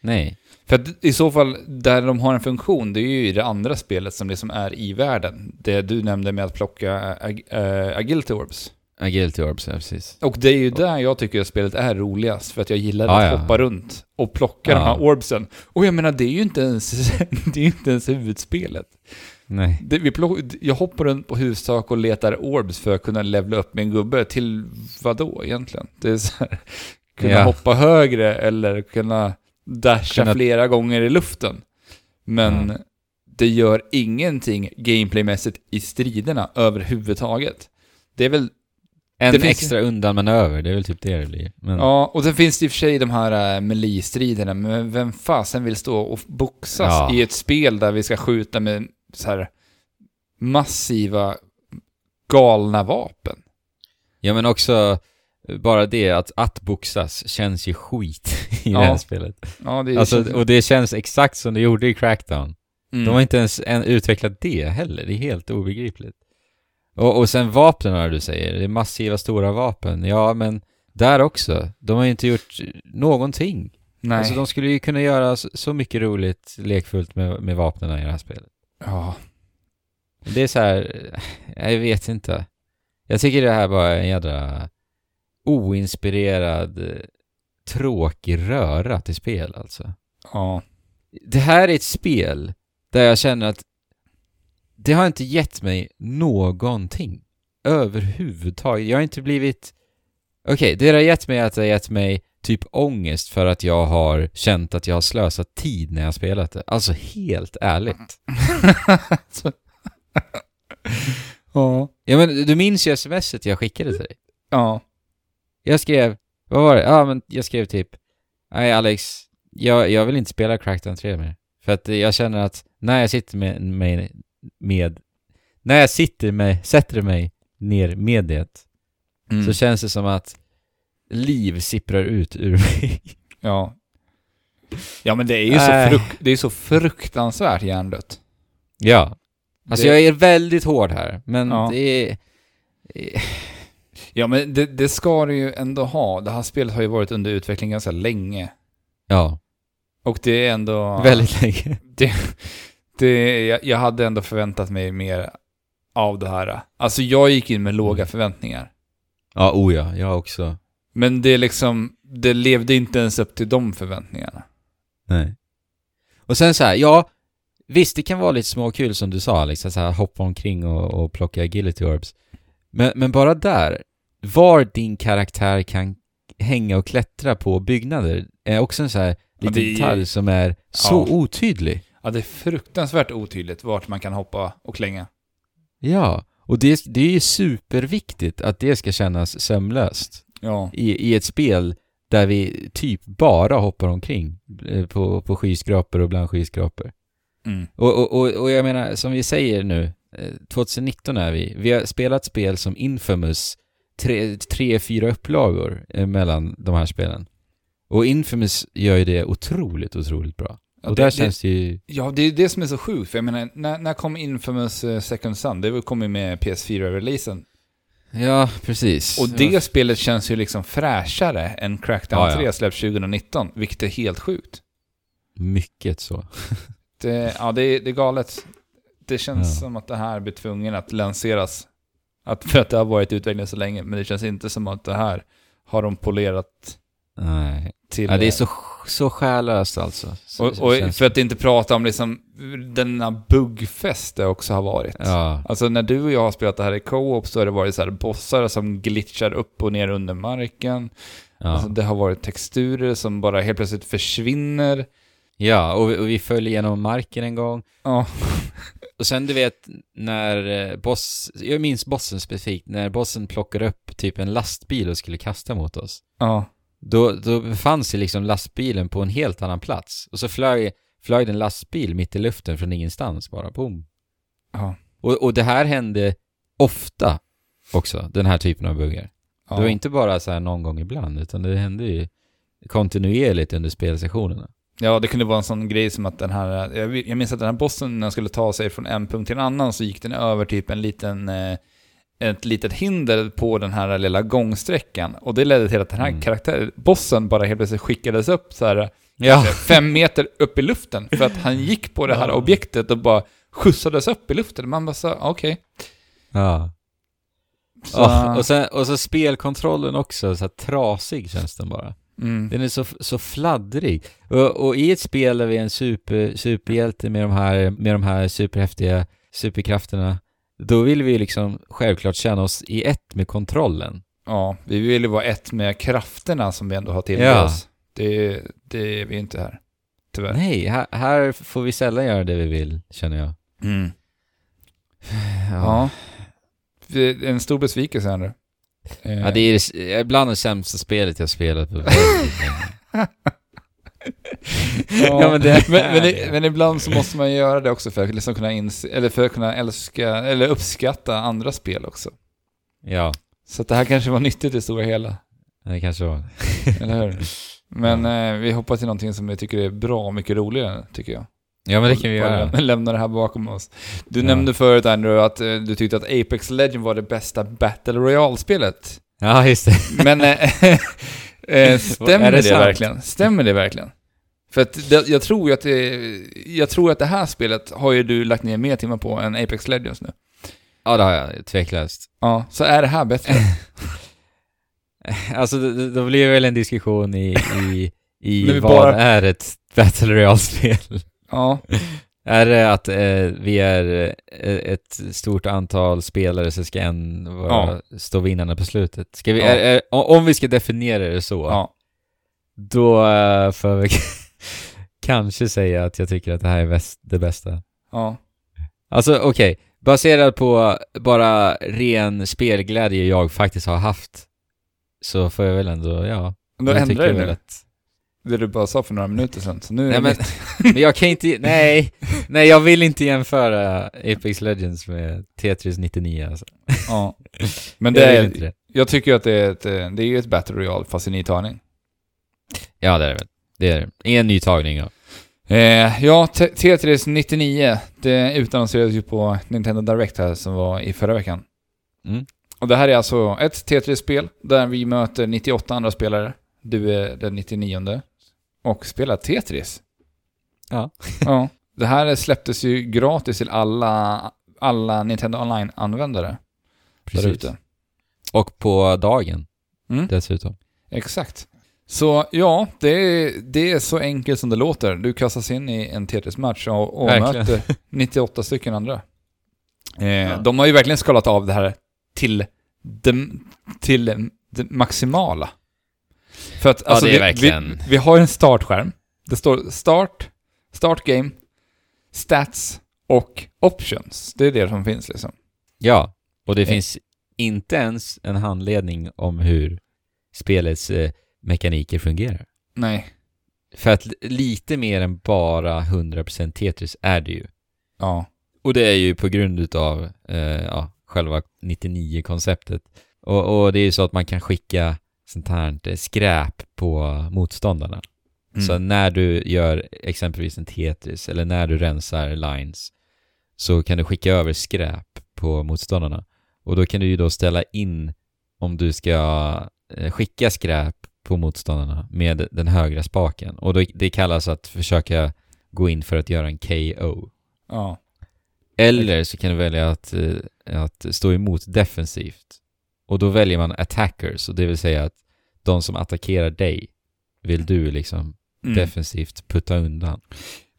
nej. För att i så fall, där de har en funktion, det är ju i det andra spelet som liksom är i världen. Det du nämnde med att plocka ag äh, agility orbs. Agility Orbs, ja precis. Och det är ju där jag tycker att spelet är roligast, för att jag gillar Ja, att ja. hoppa runt och plocka Ja. de här orbsen. Och jag menar, det är ju inte ens, det är inte ens huvudspelet. Nej. Det, vi plock, jag hoppar runt på hustak och letar orbs för att kunna levla upp min gubbe. Till vad då egentligen? Det är så här, kunna Ja. hoppa högre eller kunna dasha Kunna- flera gånger i luften. Men Ja. det gör ingenting gameplaymässigt i striderna överhuvudtaget. Det är väl, En Det finns- extra undanmanöver, det är väl typ det det blir. Men, ja, och sen finns det i och för sig de här äh, melee-striderna, men vem fasen vill stå och boxas Ja. i ett spel där vi ska skjuta med så här massiva, galna vapen? ja, men också bara det att, att boxas känns ju skit i Ja. det här spelet. Ja, det Alltså, och det känns exakt som det gjorde i Crackdown. mm. De har inte ens en, utvecklat det heller, det är helt obegripligt. Och, och sen vapnen du säger, det är massiva stora vapen. Ja, men där också. De har ju inte gjort någonting. Nej. Alltså de skulle ju kunna göra så, mycket roligt, lekfullt med, med vapnen i det här spelet. Ja. Det är så här, jag vet inte. Jag tycker det här bara är en jädra oinspirerad, tråkig röra till spel alltså. Ja. Det här är ett spel där jag känner att det har inte gett mig någonting överhuvudtaget. Jag har inte blivit... Okej, det har gett mig att det har gett mig typ ångest för att jag har känt att jag har slösat tid när jag har spelat det. Alltså helt ärligt. Ja. Ja men du minns ju smset jag skickade till dig? Ja. Jag skrev, vad var det? Ja men jag skrev typ Nej Alex, jag, jag vill inte spela Crackdown 3 mer. För att jag känner att när jag sitter med, med, med när jag sitter med, sätter mig ner med det, Mm. så känns det som att liv sipprar ut ur mig. Ja. Ja men det är ju så, Nej. fruk- det är så fruktansvärt hjärndött. ja. Alltså Det- jag är väldigt hård här, men Ja. det är... Ja men det, det ska du ju ändå ha. Det här spelet har ju varit under utveckling ganska länge. Ja, Och det är ändå... väldigt länge. Det, det, jag, jag hade ändå förväntat mig mer av det här. Alltså jag gick in med låga Mm. förväntningar. Ja, oh ja, jag också. Men det liksom, det levde inte ens upp till de förväntningarna. Nej. Och sen så här, ja, visst det kan vara lite småkul som du sa att så här hoppa omkring och, och plocka agility orbs. Men, men bara där, var din karaktär kan hänga och klättra på byggnader är också en så här liten detalj som är så Ja. otydlig. Ja, det är fruktansvärt otydligt vart man kan hoppa och klänga. Ja, och det, det är ju superviktigt att det ska kännas sömlöst Ja. i, i ett spel där vi typ bara hoppar omkring eh, på, på skyskrapor och bland skyskrapor. Mm. Och, och, och, och jag menar, som vi säger nu, eh, 2019 är vi. Vi har spelat spel som Infamous, tre, tre fyra upplagor eh, mellan de här spelen. Och Infamous gör ju det otroligt, otroligt bra. Ja, och det- där känns det ju... Ja, det är det som är så sjukt. För jag menar, när, när kom Infamous eh, Second Son? Det kom ju med PS4-releasen. Ja, precis. Och det spelet känns ju liksom fräschare än Crackdown Ja, ja. 3 släpps 2019, vilket är helt sjukt. Mycket så. Det, ja, det är, det är galet. Det känns Ja. som att det här blir tvungen att lanseras. Att, för att det har varit utvecklat så länge, men det känns inte som att det här har de polerat Nej. till... Ja, det är eh, så, så själlöst alltså. Så, Och, och känns för att inte prata om liksom denna buggfest det också har varit. Ja. Alltså när du och jag har spelat det här i co-op så har det varit så här bossar som glitchar upp och ner under marken. Ja, Alltså det har varit texturer som bara helt plötsligt försvinner. ja och, vi- och vi föll genom marken en gång. Ja, Och sen du vet när eh, boss, jag minns bossen specifikt, när bossen plockar upp typ en lastbil och skulle kasta mot oss. ja, Då, då befann sig liksom lastbilen på en helt annan plats. Och så flög, flög en lastbil mitt i luften från ingenstans bara, boom. ja. Och, och det här hände ofta också, den här typen av buggar. ja. Det var inte bara så här någon gång ibland, utan det hände ju kontinuerligt under spelsessionerna. Ja, det kunde vara en sån grej som att den här, jag, minns att den här bossen när den skulle ta sig från en punkt till en annan så gick den över typ en liten, eh, ett litet hinder på den här lilla gångsträckan. Och det ledde till att den här Mm. karaktären, bossen bara helt plötsligt skickades upp så här Ja. fem meter upp i luften för att han gick på det här Ja. objektet och bara skjutsades upp i luften. Man bara så, okej. Ja. Så, Ja, och, sen, och så spelkontrollen också, så här trasig känns den bara. mm, Den är så, så fladdrig. Och, och i ett spel där vi är en super, superhjälte med de, här, med de här superhäftiga superkrafterna, då vill vi liksom självklart känna oss i ett med kontrollen. ja, vi vill ju vara ett med krafterna som vi ändå har till Ja. oss. Det, det är vi inte här. tyvärr. Nej, här, här får vi sällan göra det vi vill, känner jag. Mm. Ja. Är En stor besvikelse Andrew. Eh, Ja, det är ibland det sämsta spelet jag spelat på. Ja, Ja, men det- men, men, men ibland så måste man göra det också för att liksom kunna inse, eller för att kunna älska, eller uppskatta andra spel också. Ja, Så det här kanske var nyttigt i stora hela, det kanske var. eller hur? Men eh, vi hoppas till någonting som vi tycker är bra och mycket roligare, tycker jag. Ja, men det kan vi göra. läm- Lämna det här bakom oss. Du Ja. nämnde förut Andrew att eh, du tyckte att Apex Legend var det bästa Battle Royale-spelet. Ja, just det. Men eh, eh, stämmer det, det verkligen? Stämmer det verkligen? För att det, jag tror att det, jag tror att det här spelet har ju du lagt ner mer timmar på än Apex Legends nu. Ja, det har jag, tveklöst. Ja, så är det här bättre? Alltså, då, blir det väl en diskussion i, i, i vad bara- är ett Battle Royale-spel? Ja, Är det att eh, vi är eh, ett stort antal spelare så ska en vara, stå vinnarna på slutet? Ska vi, Ja. är, är, om vi ska definiera det så, ja. då eh, får vi kanske säga att jag tycker att det här är bäst, det bästa. ja. Alltså okej, baserat på bara ren spelglädje jag faktiskt har haft så får jag väl ändå, ja. Då ändrar du nu. att- Det du bara sa för några minuter sedan. Så nu Nej men, men jag kan inte, nej, nej jag vill inte jämföra Apex Legends med Tetris 99 alltså. Ja. Men Jag det vill är, det. jag tycker att det är ett, det är ett Battle Royale fast i ny tagning. Ja det är det väl. Det är det. En ny tagning ja. Eh, ja, Tetris 99, det utannonserades ju på Nintendo Direct här som var i förra veckan. Mm. Och det här är alltså ett Tetris-spel där vi möter 98 andra spelare. Du är den 99 och spelar Tetris. Ja. ja. Det här släpptes ju gratis till alla, alla Nintendo Online-användare Precis. Och på dagen Mm. dessutom. Exakt. Så ja, det är, det är så enkelt som det låter. Du kastas in i en Tetris-match och, och Verkligen. möter 98 stycken andra. Eh, De har ju verkligen skalat av det här till det, till det maximala. För att, alltså, det är vi, verkligen- Vi, vi har en startskärm. Det står start, start game, stats och options. Det är det som finns liksom. Ja, och det Eh. finns inte ens en handledning om hur spelets eh, mekaniker fungerar. Nej. För att li- lite mer än bara 100% Tetris är det ju. Ja. Och det är ju på grund utav eh, ja, själva 99-konceptet. Och, och det är ju så att man kan skicka sånt här eh, skräp på motståndarna. Mm. Så när du gör exempelvis en Tetris eller när du rensar lines så kan du skicka över skräp på motståndarna. Och då kan du ju då ställa in om du ska eh, skicka skräp på motståndarna med den högra spaken. Och då, det kallas att försöka gå in för att göra en KO. Ja. Eller så kan du välja att, eh, att stå emot defensivt. Och då väljer man attackers, och det vill säga att de som attackerar dig vill du liksom Mm. defensivt putta undan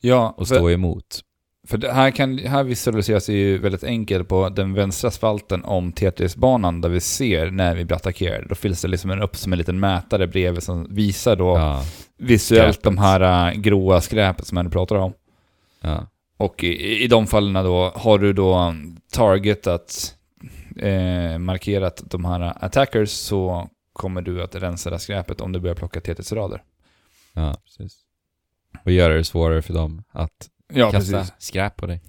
Ja, och för- stå emot. För det här, kan, här visualiseras det ju väldigt enkelt på den vänstra spalten om Tetris-banan där vi ser när vi blir attackerade. Då finns det liksom en upp som en liten mätare bredvid som visar då Ja, visuellt skräpet. de här äh, gråa skräpet som du pratar om. ja, Och i, i de fallen då har du då targetat, eh, markerat de här attackers så kommer du att rensa det här skräpet om du börjar plocka Tetris-rader. ja, precis. Och göra det svårare för dem att Ja, kasta skräp på dig.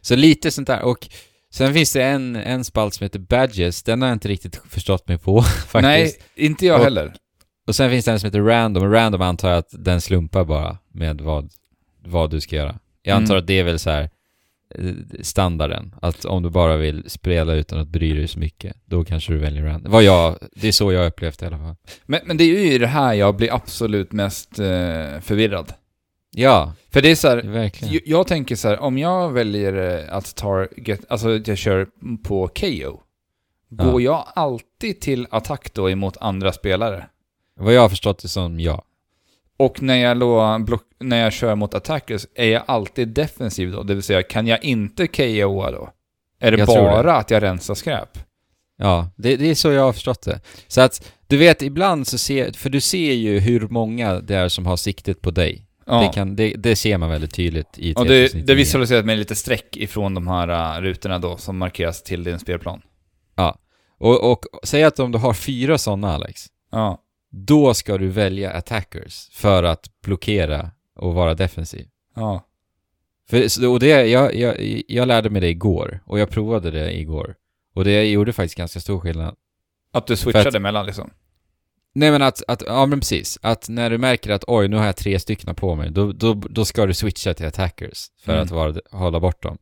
Så lite sånt där. Och sen finns det en, en spalt som heter Badges. Den har jag inte riktigt förstått mig på faktiskt. Nej, inte jag Och- heller. Och sen finns det en som heter Random. Random antar jag att den slumpar bara med vad, vad du ska göra. Jag antar Mm. att det är väl så här standarden. Att om du bara vill spela utan att bry dig så mycket, då kanske du väljer Random. Vad jag, det är så jag upplevt det i alla fall. Men, men det är ju det här jag blir absolut mest eh, förvirrad. Ja, För det är så här, verkligen. jag, jag tänker så här, om jag väljer eh, att target, alltså jag kör på KO, går jag alltid till attack då emot andra spelare? Vad jag har förstått det som ja. Och när jag, då när jag kör mot attackers, är jag alltid defensiv då? Det vill säga, kan jag inte KOa då? Är det Jag bara det. att jag rensar skräp? Ja, det, det är så jag har förstått det. Så att, du vet, ibland så ser, för du ser ju hur många det är som har siktet på dig. Ja. Det, kan, det, det ser man väldigt tydligt i Och det, 99. det visualiseras med lite streck ifrån de här uh, rutorna då, som markeras till din spelplan. Och, och säg att om du har fyra sådana Alex, Ja. Då ska du välja attackers för att blockera och vara defensiv. Ja. För, och det, jag, jag, jag lärde mig det igår, och jag provade det igår. Och det gjorde faktiskt ganska stor skillnad. Att du switchade att- mellan liksom. Nej men att, att, ja men precis. Att när du märker att oj, nu har jag tre stycken på mig, då, då, då ska du switcha till attackers för Mm. att vara, hålla bort dem.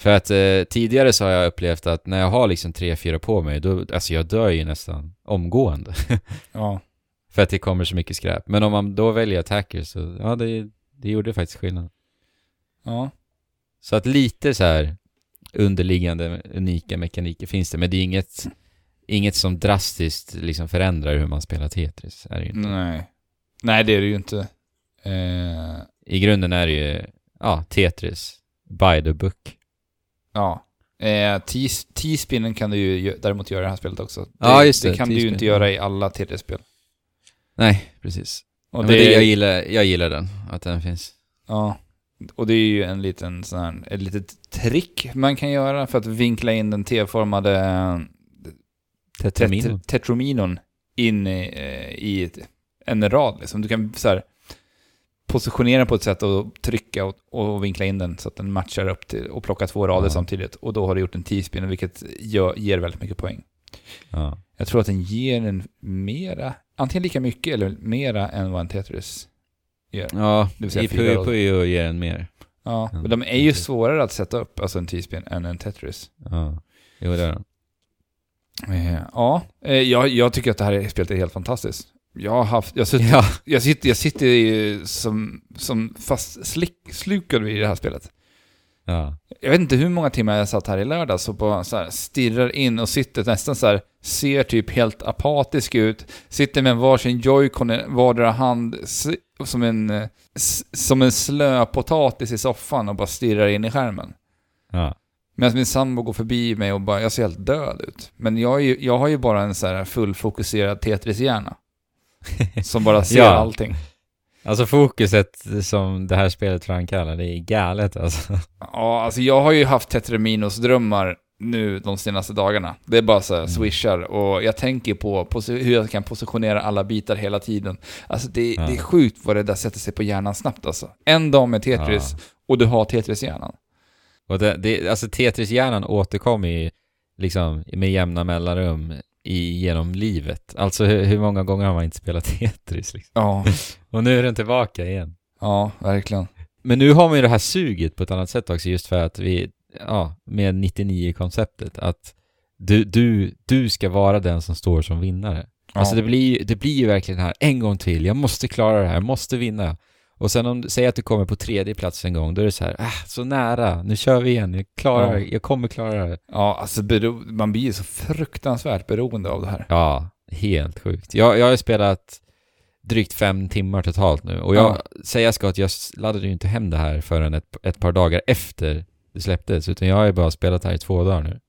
För att eh, tidigare så har jag upplevt att när jag har liksom tre, fyra på mig, då, alltså jag dör ju nästan omgående. Ja. för att det kommer så mycket skräp. Men om man då väljer attackers så, ja det, det gjorde faktiskt skillnad. Ja. Så att lite så här underliggande unika mekaniker finns det, men det är inget, inget som drastiskt liksom förändrar hur man spelar Tetris. Är det ju inte. Nej. Nej, det är det ju inte. Eh, I grunden är det ju, ja, Tetris. By the book. Ja. Eh, T-spinnen kan du ju däremot göra i det här spelet också. Det, Ja, just det, Det kan du ju inte göra i alla TD-spel. Nej, precis. Och det, det, jag, gillar, jag gillar den, att den finns. Ja. Och det är ju en liten sån här, ett litet trick man kan göra för att vinkla in den T-formade eh, Tetramin. tet- tetrominon in i, eh, i en rad liksom. Du kan så här positionera på ett sätt och trycka och, och vinkla in den så att den matchar upp till och plocka två rader Ja. samtidigt. Och då har du gjort en T-spin, vilket gör, ger väldigt mycket poäng. Ja. Jag tror att den ger en mera, antingen lika mycket eller mera än vad en Tetris gör. Ja, Det vill säga i. Puyo ger en mer. Ja, men de är ju svårare att sätta upp, alltså en T-spin, än en Tetris. Ja, jo det är den. Eh, ja, eh, jag, jag tycker att det här spelet är helt fantastiskt. Jag har haft, jag, sitter, Ja, jag sitter, jag sitter ju som, som fast slick, slukad vid det här spelet. ja. Jag vet inte hur många timmar jag satt här i lördags och bara så här stirrar in och sitter nästan så här, ser typ helt apatisk ut, sitter med varsin joycon i vardera hand, som en, som en slö potatis i soffan och bara stirrar in i skärmen. ja. Medan min sambo går förbi mig och bara, jag ser helt död ut. Men jag, är ju, jag har ju bara en så här fullfokuserad Tetris-hjärna. Som bara ser Ja. allting. Alltså fokuset som det här spelet framkallar, det är galet alltså. Ja, alltså jag har ju haft Tetreminos drömmar nu de senaste dagarna. Det är bara så här Mm. swishar och jag tänker på hur jag kan positionera alla bitar hela tiden. Alltså det, Ja. det är sjukt vad det där sätter sig på hjärnan snabbt alltså. En dag med Tetris Ja. och du har Tetris-hjärnan. Och det, det, alltså Tetris-hjärnan återkommer ju liksom med jämna mellanrum i, genom livet. Alltså hur, hur många gånger har man inte spelat Tetris liksom? Ja, Och nu är den tillbaka igen. ja, verkligen. Men nu har man ju det här suget på ett annat sätt också just för att vi, ja, med 99-konceptet att du, du, du ska vara den som står som vinnare. Ja. Alltså det blir, det blir ju verkligen det här, en gång till, jag måste klara det här, jag måste vinna. Och sen om säger att du kommer på tredje plats en gång, då är det så här, ah, så nära, nu kör vi igen, jag klarar Ja. jag kommer klara det. Ja, alltså man blir ju så fruktansvärt beroende av det här. Ja, helt sjukt. Jag, jag har spelat drygt fem timmar totalt nu och jag Ja. säger ska att jag laddade ju inte hem det här förrän ett, ett par dagar efter det släpptes, utan jag har ju bara spelat här i två dagar nu.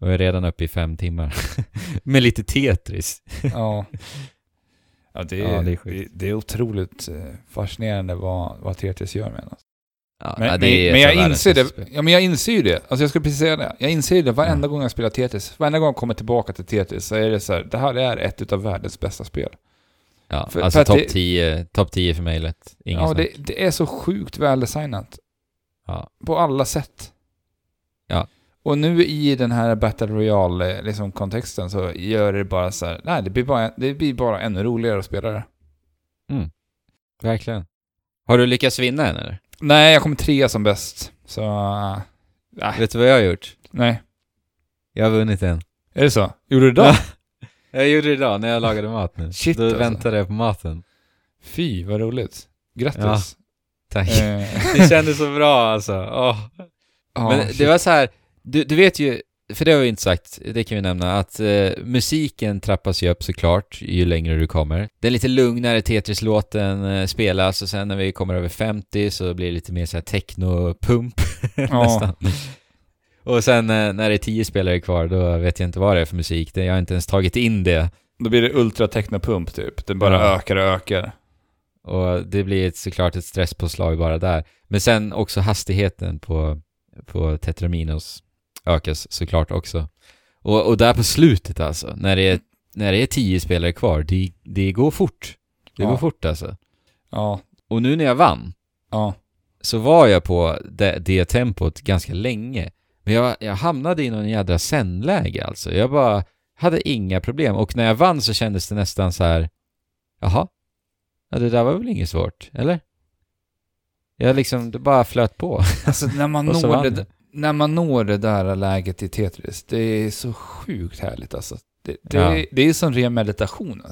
Och jag är redan uppe i fem timmar. Med lite Tetris. Ja. Ja, det är, Ja, det det är sjukt. det, är otroligt eh, fascinerande vad, vad Tetris gör med en. alltså. Ja, Men, det av jag inser bästa det. spel. Ja, men jag inser ju det. Alltså jag skulle precis säga det. Jag inser ju det varenda Ja. gång jag spelar Tetris. Varenda gång jag kommer tillbaka till Tetris så är det så här, det här är ett utav världens bästa spel. Ja, för- alltså topp det- 10, top 10 för mig lätt. Ingen ja, det, det är så sjukt väldesignat. Ja. På alla sätt. Ja. Och nu i den här Battle Royale liksom, kontexten så gör det bara så här, nej det blir bara, det blir bara ännu roligare att spela det. Verkligen. Har du lyckats vinna än eller? Nej, jag kom trea som bäst. Så, äh. Vet du vad jag har gjort? nej. Jag har vunnit en. Är det så? Gjorde du det? Ja. Jag gjorde det idag när jag lagade mat nu. Shit, Då alltså. väntade jag på maten. Fy, vad roligt. Grattis. Tack. Eh, Det kändes så bra alltså. Åh. ja, Men shit. det var så här, du, du vet ju, för det har vi inte sagt, det kan vi nämna, att eh, musiken trappas ju upp såklart ju längre du kommer. Den lite lugnare Tetris-låten eh, spelas och sen när vi kommer över 50 så blir det lite mer så här techno-pump Ja. nästan. Och sen eh, när det är 10 spelare kvar, då vet jag inte vad det är för musik. Jag har inte ens tagit in det. Då blir det ultra technopump typ. Den bara Ja. ökar och ökar. Och det blir ett, såklart ett stresspåslag bara där. Men sen också hastigheten på, på Tetraminos ökas såklart också. Och, och där på slutet alltså, när det är, när det är tio spelare kvar, det, det går fort. Det Ja. går fort alltså. Ja, Och nu när jag vann, ja, så var jag på det, det tempot ganska länge. Men jag, jag hamnade i någon jädra zen-läge alltså. Jag bara hade inga problem. Och när jag vann så kändes det nästan så här. Jaha? Ja, det där var väl inget svårt, eller? Jag liksom, det bara flöt på. Alltså när man, når det, när man når det där läget i Tetris, det är så sjukt härligt alltså. Det, det, Ja. det är som ren meditation.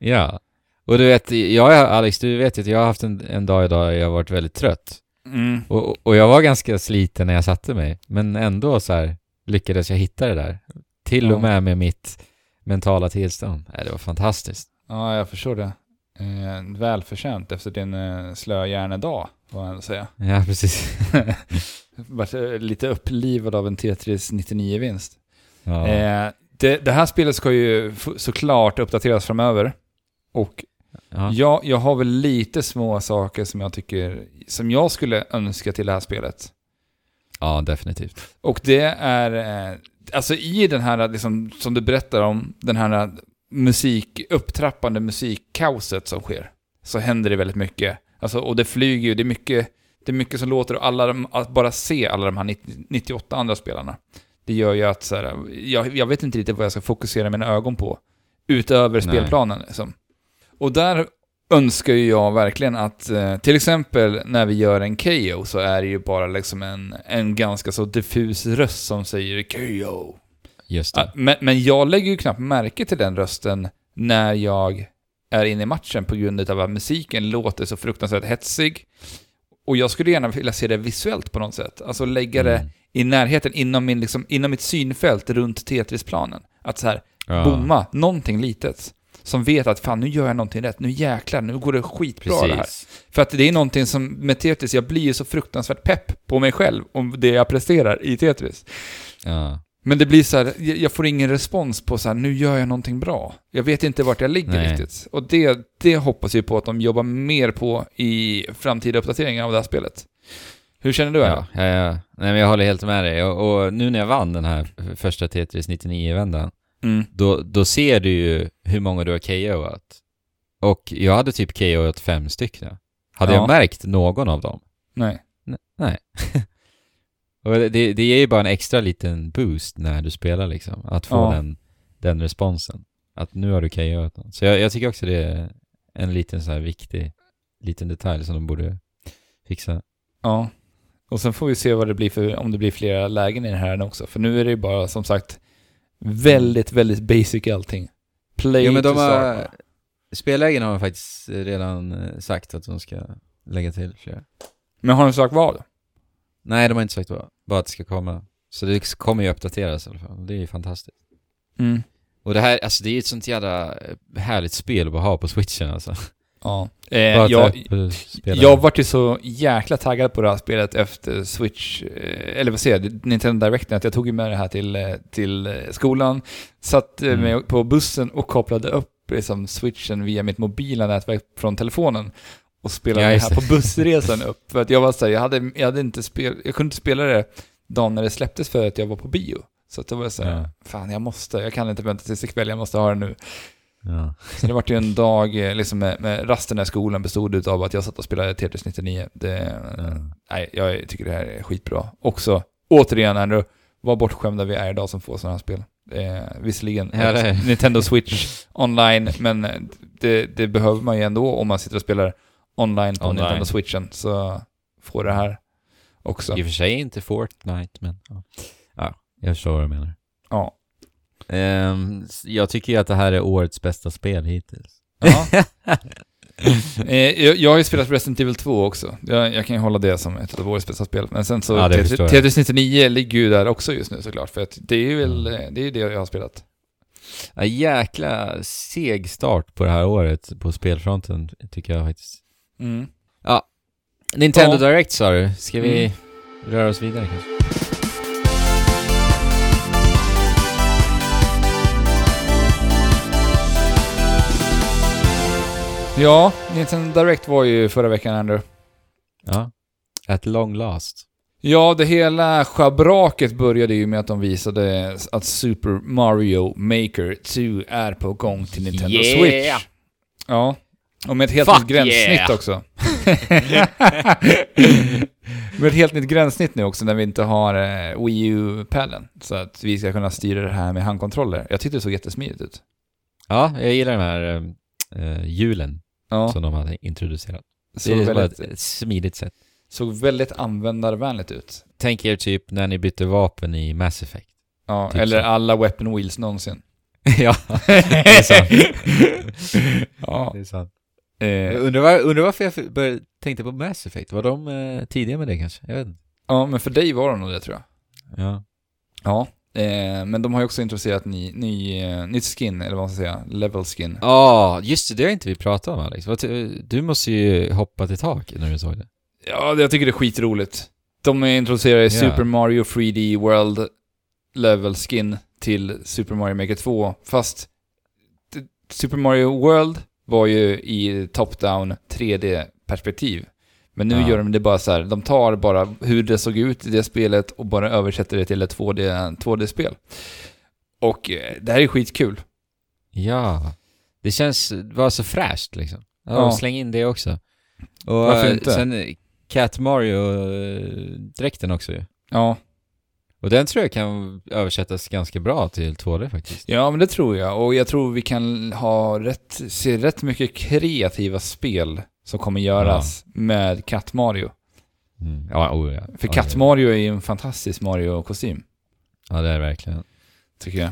Ja. Och du vet, jag, Alex, du vet ju att jag har haft en, en dag idag jag har varit väldigt trött. Mm. Och, och- jag var ganska sliten när jag satte mig. Men ändå så här lyckades jag hitta det där. Till och med med mitt mentala tillstånd. Det var fantastiskt. Ja, jag förstår det. Eh, välförtjänt efter din eh, slöa hjärnedag, får man säga. Ja, precis. Vart eh, lite upplivad av en Tetris 99-vinst. Ja. Eh, det, det här spelet ska ju såklart uppdateras framöver. Och ja. jag, jag har väl lite små saker som jag tycker, som jag skulle önska till det här spelet. ja, definitivt. Och det är, eh, alltså i den här, liksom, som du berättar om, den här musik, upptrappande musikkaoset som sker, så händer det väldigt mycket. Alltså, och det flyger ju, det är mycket, det är mycket som låter och alla de, att bara se alla de här 90, 98 andra spelarna, det gör ju att så här, jag, jag vet inte riktigt vad jag ska fokusera mina ögon på, utöver Nej. spelplanen liksom. Och där önskar ju jag verkligen att, eh, till exempel när vi gör en KO så är det ju bara liksom en, en ganska så diffus röst som säger KO. Just Ja, det. Men, men jag lägger ju knappt märke till den rösten när jag är inne i matchen på grund av att musiken låter så fruktansvärt hetsig. Och jag skulle gärna vilja se det visuellt på något sätt. Alltså lägga det Mm. i närheten, inom, min, liksom, inom mitt synfält runt Tetris-planen. Att så här, Ja, bomma någonting litet. Som vet att fan, nu gör jag någonting rätt. Nu jäklar, nu går det skitbra det här. Precis. För att det är någonting som med Tetris, jag blir ju så fruktansvärt pepp på mig själv om det jag presterar i Tetris. Ja. Men det blir så här, jag får ingen respons på så här, nu gör jag någonting bra. Jag vet inte vart jag ligger Nej. riktigt. Och det, det hoppas jag på att de jobbar mer på i framtida uppdateringar av det här spelet. Hur känner du? Ja, ja, ja. Nej, men jag håller helt med dig. Och, och nu när jag vann den här första Tetris 99-vändan, Mm. då, då ser du ju hur många du har KOat. Och jag hade typ KOat fem stycken. Hade Ja. jag märkt någon av dem? Nej. N- nej. och det, det ger ju bara en extra liten boost när du spelar liksom. Att få Ja. den, den responsen. Att nu har du KOat någon. Så jag, jag tycker också det är en liten så här viktig liten detalj som de borde fixa. Ja. Och sen får vi se vad det blir för, om det blir flera lägen i den här också. För nu är det ju bara, som sagt, väldigt, väldigt basic allting. Play Jo men de har... Spellägen har de faktiskt redan eh, sagt att de ska lägga till flera. Men har de sagt vad? Nej, de har inte sagt vad. Bara att det ska komma. Så det kommer ju uppdateras i alla fall. Det är ju fantastiskt. Mm. Och det här, alltså det är ju ett sånt jävla eh, härligt spel att bara ha på switchen alltså. Ja. Eh, jag, jag vart ju så jäkla taggad på det här spelet efter Switch, eh, eller vad säger jag, Nintendo Direct, att jag tog med det här till, eh, till skolan, satt Mm. med på bussen och kopplade upp liksom, Switchen via mitt mobila nätverk från telefonen och spelade Ja, det här på bussresan upp. För att jag var så här, jag hade, jag hade inte spel, jag kunde inte spela det dagen när det släpptes för att jag var på bio. Så att då var jag så här, Ja. fan jag måste, jag kan inte vänta tills ikväll, jag måste ha det nu. Ja. Så det vart ju en dag, eh, liksom med, med rasten i skolan bestod av att jag satt och spelade Tetris 99. Det, Ja. Nej, jag tycker det här är skitbra. Också, återigen Andrew, vad bortskämda vi är idag som får sådana här spel. Eh, visserligen Ja, Nintendo Switch online, men det, det behöver man ju ändå om man sitter och spelar online på Online. Nintendo Switchen. Så får det här också. I och för sig inte Fortnite, men ja. ja jag förstår vad du menar. Ja. S- jag tycker ju att det här är årets bästa spel hittills. Ja. eh, jag, jag har ju spelat Resident Evil 2 också. Jag, jag kan ju hålla det som ett av årets bästa spel. Men sen så, Ja, Tetris- förstår jag. Tetris 99 ligger ju där också just nu såklart. För att det är ju väl, Mm. det är ju det jag har spelat. Ja, jäkla seg start på det här året på spelfronten, tycker jag faktiskt. Mm. Nintendo Ja. Direct sa du. Ska vi Mm. röra oss vidare kanske? Ja, Nintendo Direct var ju förra veckan, Andrew. Ja. At long last. Ja, det hela schabraket började ju med att de visade att Super Mario Maker 2 är på gång till Nintendo Yeah! Switch. Ja, och med ett helt Fuck nytt gränssnitt yeah! också. med ett helt nytt gränssnitt nu också när vi inte har eh, Wii U-padden. Så att vi ska kunna styra det här med handkontroller. Jag tyckte det såg jättesmidigt ut. Ja, jag gillar de här uh, hjulen Ja, som de hade introducerat. Det är ett, ett smidigt sätt. såg väldigt användarvänligt ut. Tänk er typ när ni bytte vapen i Mass Effect. Ja, Typ eller så. alla weapon wheels någonsin. ja, det är sant. ja. Det är sant. Eh, undrar, var, undrar varför jag började, tänkte på Mass Effect. Var de eh, tidiga med det kanske? Jag vet inte. ja, men för dig var de nog det tror jag. Ja. Ja, eh, men de har ju också introducerat ny, ny, eh, nytt skin, eller vad man ska säga, level skin. Ja, just det. Det har inte vi pratat om Alex. Vad ty- Du måste ju hoppa till taket när du såg det. Ja, jag tycker det är skitroligt. De introducerar Ja. Super Mario 3D World level skin till Super Mario Maker 2, fast Super Mario World var ju i top-down 3D-perspektiv. Men nu Ja. gör de det bara så här, de tar bara hur det såg ut i det spelet och bara översätter det till ett 2D, 2D-spel. Och eh, det här är skitkul. Ja. Det känns bara så fräscht liksom. Ja, Ja. Släng in det också. Och Varför eh, inte? sen eh, Cat Mario-dräkten också ju. Ja, Och den tror jag kan översättas ganska bra till 2D faktiskt. Ja, men det tror jag. Och jag tror vi kan ha rätt, se rätt mycket kreativa spel som kommer göras med Katt Mario. Mm. Ja, oh, ja. För ja, Katt Mario är ju en fantastisk Mario-kostym, Ja, det är det verkligen. tycker jag.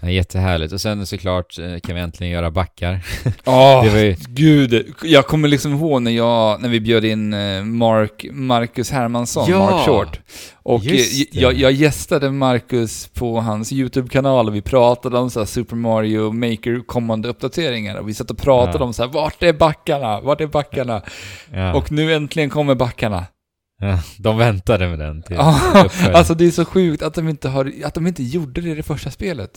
Ja, jättehärligt. Och sen såklart eh, kan vi äntligen göra backar. Åh, Det var ju... gud. Jag kommer liksom ihåg när, jag, när vi bjöd in eh, Mark, Marcus Hermansson, Ja, Mark Short. Och eh, jag, jag gästade Marcus på hans YouTube-kanal och vi pratade om så Super Mario Maker kommande uppdateringar. Och vi satt och pratade Ja. om så här, vart är backarna? Vart är backarna? Ja. Och nu äntligen kommer backarna. ja, de väntade med den till Ja, uppföljning. alltså det är så sjukt att de inte har, att de inte gjorde det i det första spelet.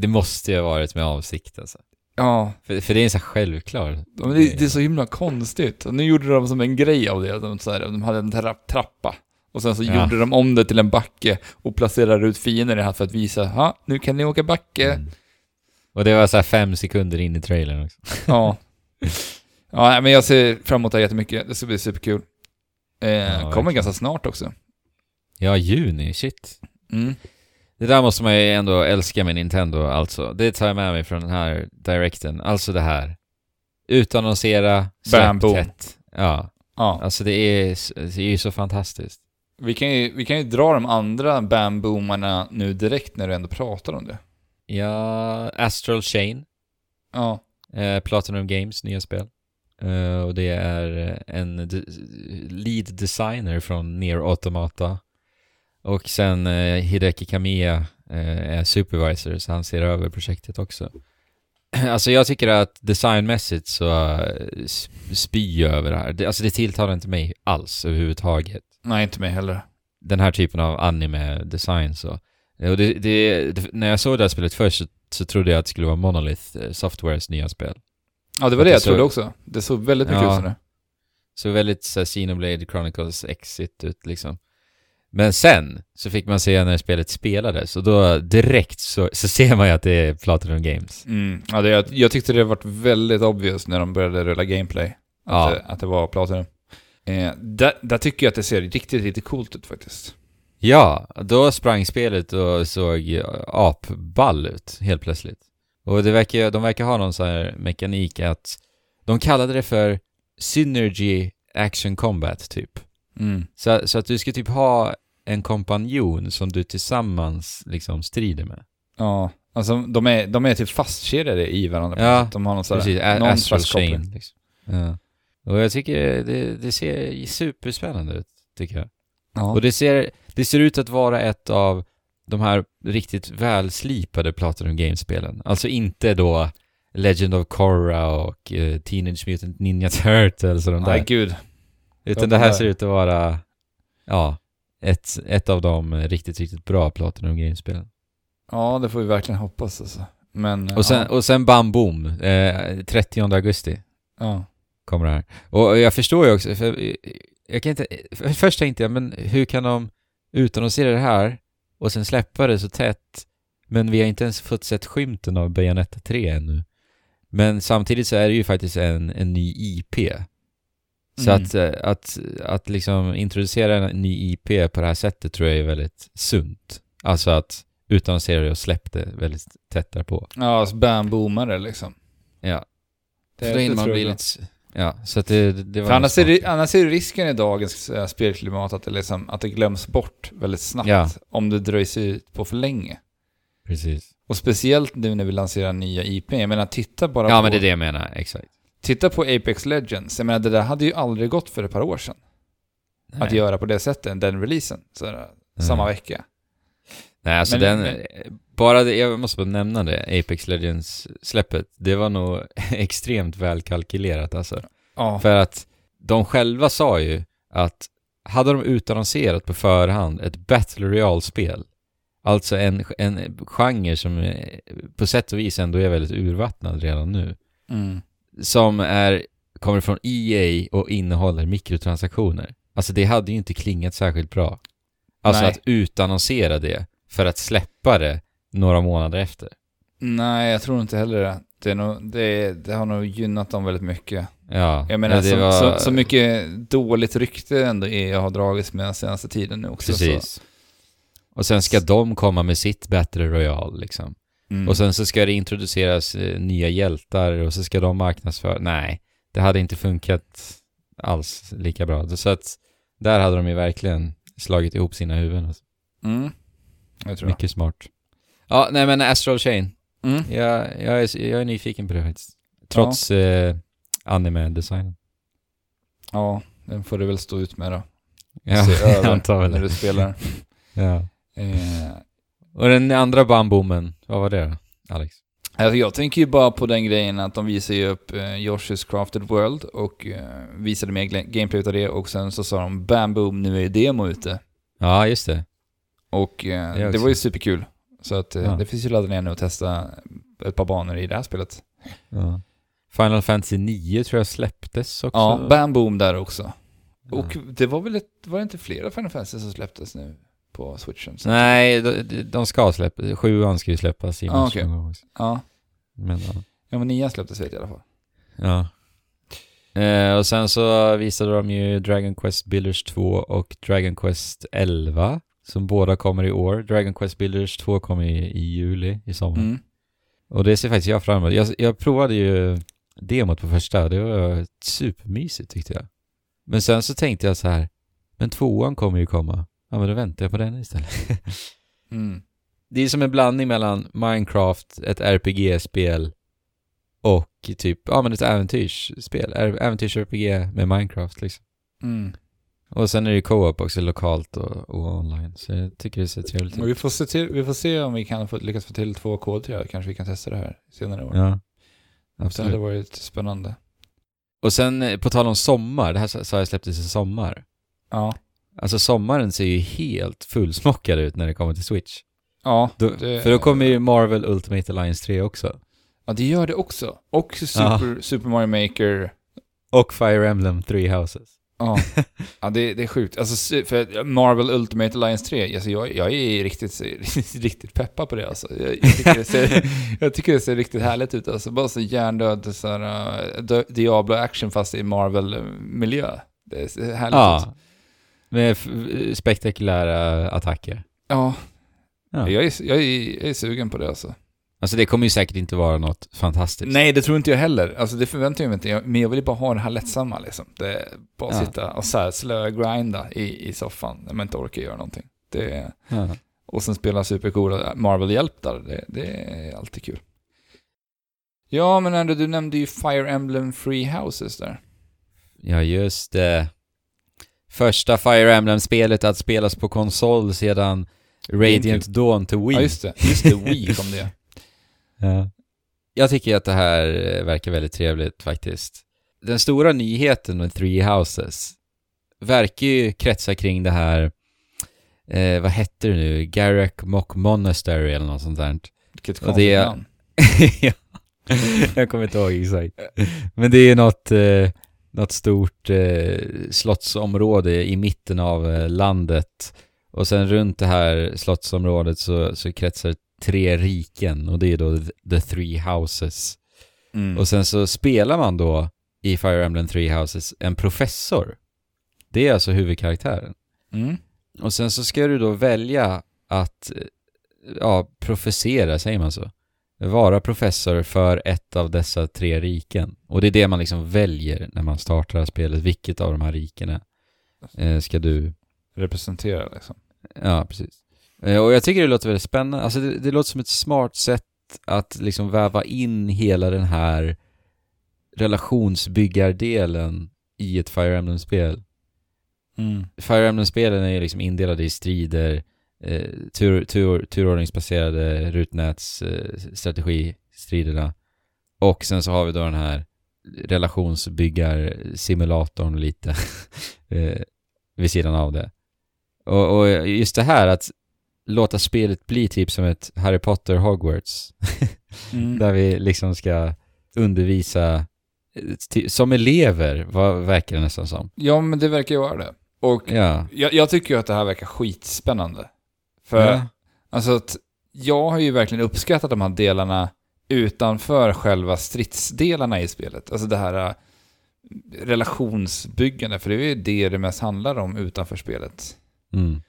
Det måste ju ha varit med avsikt alltså. Ja, För, för det är så här självklar... men det, det är så himla konstigt. Och nu gjorde de som en grej av det, de, så här, de hade en trapp, trappa. Och sen så Ja. gjorde de om det till en backe och placerade ut fiender i det här för att visa, ja, nu kan ni åka backe. Mm. Och det var så här fem sekunder in i trailern också. Ja. Ja, men jag ser fram emot det här jättemycket. Det ska bli superkul. Eh, kommer verkligen. ganska snart också. Ja, juni, shit. Mm. Det där måste man ju ändå älska med Nintendo alltså. Det tar jag med mig från den här directen. Alltså det här. Utannonsera, boom. tätt. Ja, Ja. alltså det är, det är ju så fantastiskt. Vi kan, ju, vi kan ju dra de andra bamboomarna nu direkt när du ändå pratar om det. Ja, Astral Chain, Ja. eh, Platinum Games nya spel. Eh, och det är en de- lead designer från Near Automata. Och sen eh, Hideki Kamiya eh, är supervisor, så han ser över projektet också. Alltså jag tycker att designmässigt så eh, s- spy jag över det här. Det, alltså det tilltalar inte mig alls överhuvudtaget. Nej, inte mig heller. Den här typen av anime-design så. Eh, Och det, det, när jag såg det här spelet först så, så trodde jag att det skulle vara Monolith eh, Softwares nya spel. Ja, det var det det jag trodde också. Det såg väldigt mycket Ja. ut som det. Så väldigt så här, Xenoblade Chronicles Exit ut liksom. Men sen så fick man se när spelet spelades och då direkt så, så ser man ju att det är Platinum Games. Mm. Ja, det, jag, jag tyckte det varit väldigt obvious när de började rulla gameplay. Att, Ja. det, att det var Platinum. Eh, där, där tycker jag att det ser riktigt, riktigt coolt ut faktiskt. Ja, då sprang spelet och såg apball ut helt plötsligt. Och det verkar, de verkar ha någon sån här mekanik att de kallade det för Synergy Action Combat typ. Mm. Så, så att du ska typ ha en kompanjon som du tillsammans liksom strider med. Ja, alltså de är, de är typ fastkedjade i varandra. Ja, de har någon Precis, A- någon Astral. Chain. Liksom. Ja. Och jag tycker det, det ser superspännande ut, tycker jag. Ja. Och det ser, det ser ut att vara ett av de här riktigt välslipade Platinum Games-spelen. Alltså inte då Legend of Korra och eh, Teenage Mutant Ninja Turtles och de Nej, där. gud. Utan de det här ser ut att vara, ja, ett, ett av de riktigt, riktigt bra Platinum Games-spelen. Ja, det får vi verkligen hoppas alltså. Men, Och sen, ja. och sen Bam Boom, eh, 30 augusti. Ja. kommer det här. Och jag förstår ju också, för jag kan inte, för först tänkte jag, men hur kan de utannonsera det här och sen släppa det så tätt, men vi har inte ens fått sett skymten av Bayonetta 3 ännu. Men samtidigt så är det ju faktiskt en, en ny IP. Så Mm. att, eh, att, att liksom introducera en ny IP på det här sättet tror jag är väldigt sunt. Alltså att utannonsera det och släppa det väldigt tätt därpå. Ja, så bamboomare liksom. Ja. Det, hinner det man tror bli jag. lite... Ja, så att det, det var För annars är, annars är det risken i dagens eh, spelklimat att det, liksom, att det glöms bort väldigt snabbt. Ja. Om det dröjs ut på för länge. Precis. Och speciellt nu när vi lanserar nya IP. Jag menar, titta bara Ja, på... men det är det jag menar. Exakt. Titta på Apex Legends. Jag menar, det där hade ju aldrig gått för ett par år sedan. Att Nej. göra på det sättet, den releasen. Så, där, Samma vecka. Nej, alltså Men- den... men- Bara det, jag måste bara nämna det, Apex Legends-släppet. Det var nog extremt välkalkylerat alltså. Ja. För att de själva sa ju att hade de utannonserat på förhand ett Battle Royale-spel, alltså en, en genre som är, på sätt och vis ändå är väldigt urvattnad redan nu, Mm. Som är, kommer från EA och innehåller mikrotransaktioner. Alltså det hade ju inte klingat särskilt bra. Alltså Nej. att utannonsera det för att släppa det några månader efter. Nej, jag tror inte heller det. Det, nog, det, det har nog gynnat dem väldigt mycket. Ja, Jag menar, det så, var- så, så mycket dåligt rykte ändå EA har dragits med den senaste tiden nu också. Precis. Så. Och sen ska de komma med sitt Battle Royale liksom. Mm. Och sen så ska det introduceras eh, nya hjältar och så ska de marknadsföra. Nej, det hade inte funkat alls lika bra. Så att där hade de ju verkligen slagit ihop sina huvuden. Alltså. Mm. Jag tror jag. Mycket smart. Ja, nej men Astral Chain. Mm. Jag, jag, är, jag är nyfiken på det faktiskt. Trots eh, anime-designen. Ja, den får du väl stå ut med då. Ja, Se jag över antar när du spelar. Ja. Eh, Och den andra bamboomen, vad var det Alex? alltså jag tänker ju bara på den grejen att de visar ju upp eh, Yoshi's Crafted World och eh, visade mer gameplay utav det och sen så sa de Bam Boom, nu är demo ute. Ja, just det. Och eh, Det det, var ju superkul. Så att eh, Ja. det finns ju ladda ner nu och testa ett par banor i det här spelet. Ja. Final Fantasy 9 tror jag släpptes också. Ja, Bam Boom där också. Ja. Och det var väl ett, var det inte flera Final Fantasy som släpptes nu på switchen? Så- Nej, de, de ska släppa. Sjuan ska ju släppas i Ah, mars också. Ja, Men, ja. ja men nian släpptes vet jag i alla fall. ja. Eh, och sen så visade de ju Dragon Quest Builders 2 och Dragon Quest 11 som båda kommer i år. Dragon Quest Builders 2 kommer i, i juli, i sommar. Mm. Och det ser faktiskt jag fram emot. Jag, jag provade ju demot på första, det var supermysigt tyckte jag. Men sen så tänkte jag så här, men tvåan kommer ju komma. Ja men då väntar jag på den istället. Mm. Det är som en blandning mellan Minecraft, ett RPG-spel och typ, ja men ett äventyrsspel. Äventyrs-RPG med Minecraft liksom. Mm. Och sen är det ju co-op också, lokalt och, och online. Så jag tycker det ser trevligt ut. vi, får se till, vi får se om vi kan få, lyckas få till två kodträd. Kanske vi kan testa det här senare i år. Ja, det hade absolut. varit spännande. Och sen eh, på tal om sommar, det här sa jag släpptes i sommar. Ja. Alltså sommaren ser ju helt fullsmockad ut när det kommer till Switch. Ja, Då, det, för då kommer ju Marvel Ultimate Alliance 3 också. ja, det gör det också. Och Super, Super Mario Maker. Och Fire Emblem Three Houses. Ja, ja det, det är sjukt. Alltså, för Marvel Ultimate Alliance 3, alltså jag, jag är riktigt, riktigt peppad på det alltså. Jag, jag, tycker det ser, jag tycker det ser riktigt härligt ut alltså. Bara så hjärndöd, så här, uh, Di- Diablo-action fast i Marvel-miljö. Det ser härligt ut. Med spektakulära attacker. Ja, Ja. Jag, är, jag, är, jag är sugen på det alltså. Alltså det kommer ju säkert inte vara något fantastiskt. Nej, det tror inte jag heller. Alltså det förväntar jag mig inte. Jag- Men jag vill ju bara ha det här lättsamma liksom. Det är bara Ja. sitta och så här slö-grinda i, i soffan när man inte orkar göra någonting. Det är, Ja. och sen spela supercoola Marvel-hjältar. Det, det är alltid kul. Ja, men ändå, du nämnde ju Fire Emblem Free Houses där. ja, just det. Första Fire Emblem-spelet att spelas på konsol sedan Radiant Dawn till Wii. Ja, just det. Just det, Wii kom det. Ja. Jag tycker att det här eh, verkar väldigt trevligt faktiskt. Den stora nyheten med Three Houses verkar ju kretsa kring det här, eh, vad hette det nu, Garrick Mock Monastery eller något sånt där. Vilket konstigt det- namn. ja. jag kommer inte ihåg exakt. Men det är något, eh, något stort eh, slottsområde i mitten av eh, landet. Och sen runt det här slottsområdet så, så kretsar tre riken och det är då the three houses. Mm. Och sen så spelar man då i Fire Emblem Three Houses en professor. Det är alltså huvudkaraktären. Mm. Och sen så ska du då välja att, eh, ja, professera, säger man så? Vara professor för ett av dessa tre riken. Och det är det man liksom väljer när man startar det här spelet. Vilket av de här rikena eh, ska du... Representera liksom. Ja, precis. Eh, och jag tycker det låter väldigt spännande. Alltså det, det låter som ett smart sätt att liksom väva in hela den här relationsbyggardelen i ett Fire Emblem-spel. Mm. Fire Emblem-spelen är ju liksom indelade i strider, eh, tur, tur, turordningsbaserade rutnätsstrategistriderna. och sen så har vi då den här relationsbyggarsimulatorn lite eh, vid sidan av det. Och, och just det här att låta spelet bli typ som ett Harry Potter Hogwarts. Mm. Där vi liksom ska undervisa eh, som elever, vad verkar det nästan som. Ja, men det verkar ju vara det. Och Ja. jag, jag tycker ju att det här verkar skitspännande. För, ja. alltså att jag har ju verkligen uppskattat de här delarna utanför själva stridsdelarna i spelet. Alltså det här äh, relationsbyggande, för det är ju det det mest handlar om utanför spelet. Mm.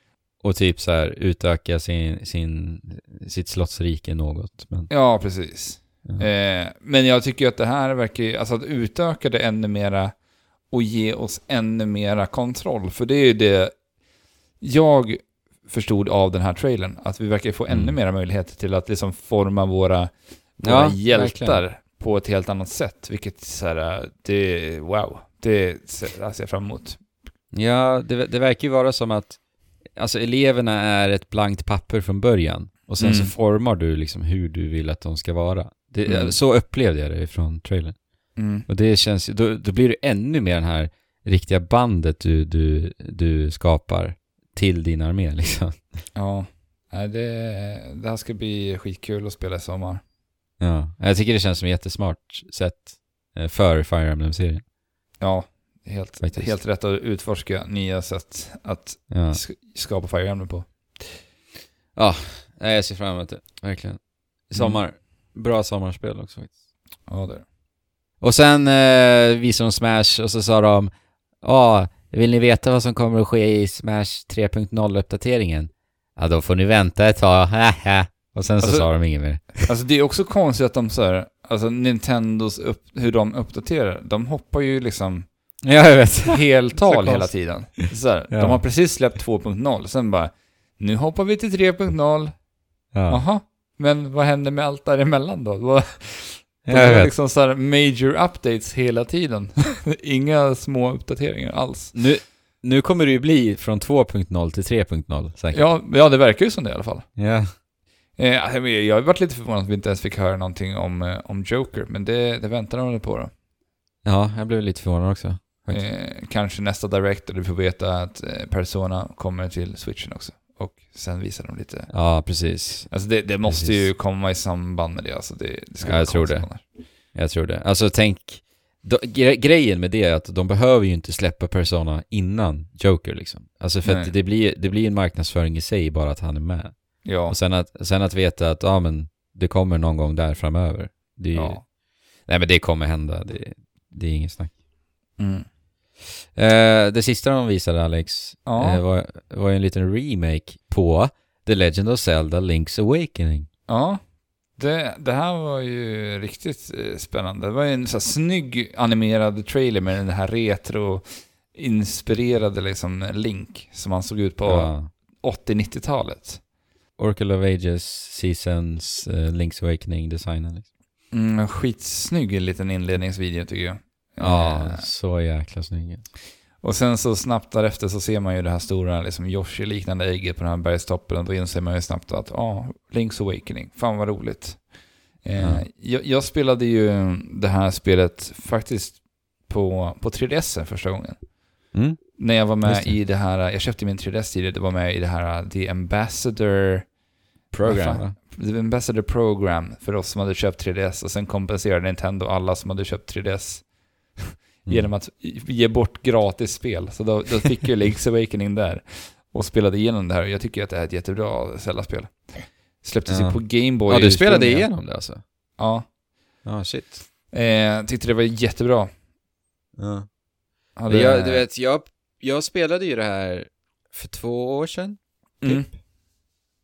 Och typ så här utöka sin, sin, sitt slottsrike något. Men, Ja, precis. ja. Eh, men jag tycker ju att det här verkar ju, alltså att utöka det ännu mera och ge oss ännu mera kontroll. För det är ju det jag förstod av den här trailern, att vi verkar få ännu Mm. mera möjligheter till att liksom forma våra, våra Ja, hjältar verkligen. på ett helt annat sätt. Vilket så här, det, wow, det ser jag fram emot. ja, det, det verkar ju vara som att alltså eleverna är ett blankt papper från början. Och sen så Mm. formar du liksom hur du vill att de ska vara. Det, Mm. Så upplevde jag det från trailern. Mm. Och det känns då, då blir det ännu mer den här riktiga bandet du, du, du skapar till din armé liksom. Ja, det, det här ska bli skitkul att spela i sommar. Ja, jag tycker det känns som ett jättesmart sätt eh, för Fire Emblem-serien. Ja, helt, Faktiskt. helt rätt att utforska nya sätt att Ja. sk- skapa Fire Emblem på. Nej, jag ser fram emot det, verkligen. Sommar. Bra sommarspel också faktiskt. Ja, det är det. Och sen eh, visade de Smash och så sa de Ja, vill ni veta vad som kommer att ske i Smash 3.0-uppdateringen? Ja, då får ni vänta ett tag. Och sen så Alltså- sa de inget mer. Alltså det är också konstigt att de så här, alltså Nintendos upp, hur de uppdaterar, de hoppar ju liksom Ja, jag vet. Heltal hela tiden. Så här, Ja. De har precis släppt 2.0, sen bara, nu hoppar vi till 3.0, Ja, jaha, men vad händer med allt däremellan då? De jag vet. liksom så major updates hela tiden. Inga små uppdateringar alls. Nu, nu kommer det ju bli från 2.0 till 3.0 säkert. Ja, ja, det verkar ju som det i alla fall. Ja. Eh, jag har varit lite förvånad att vi inte ens fick höra någonting om, eh, om Joker, men det, det väntar de väl på då. Ja, jag blev lite förvånad också. Eh, kanske nästa Director, du får veta att eh, Persona kommer till Switchen också. Och sen visar de lite. Ja, precis. Alltså det, det måste Precis. ju komma i samband med det. Alltså det, det ska Ja, jag tror det. annars. Jag tror det. Alltså tänk, då, gre grejen med det är att de behöver ju inte släppa Persona innan Joker liksom. Alltså för Nej. att det blir, det blir en marknadsföring i sig bara att han är med. Ja, Och sen att, sen att veta att, ja men, det kommer någon gång där framöver. Det är ju, ja. Nej men det kommer hända, det, det är inget snack. Mm. Eh, det sista de visade Alex, Ja. eh, var, var en liten remake på The Legend of Zelda Link's Awakening. ja. Det, det här var ju riktigt eh, spännande. Det var ju en så här snygg animerad trailer med den här retro-inspirerade liksom Link som han såg ut på Ja. 80-90-talet. Oracle of Ages Seasons eh, Link's Awakening designen. Liksom. Mm, skitsnygg liten inledningsvideo tycker jag. Ja, Eh, så jäkla snygg. Och sen så snabbt därefter så ser man ju det här stora liksom Yoshi-liknande ägget på den här bergstoppen och då inser man ju snabbt att ja, Link's Awakening, fan vad roligt. Eh, Ja. jag, jag spelade ju det här spelet faktiskt på, på 3DS första gången. Mm? När jag var med det. i det här, jag köpte min 3DS tidigare, det var med i det här The Ambassador Program? The Ambassador Program för oss som hade köpt 3DS och sen kompenserade Nintendo alla som hade köpt 3DS Mm. genom att ge bort gratis spel. Så då, då fick ju Link's Awakening där och spelade igenom det här. Jag tycker att det är ett jättebra Zelda-spel. Släpptes Ja. ju på Game Boy Ja, du spelade igenom det alltså? Ja. Ja, shit. Eh, tyckte det var jättebra. Ja. Hade, Jag, du vet, jag, jag spelade ju det här för två år sedan mm,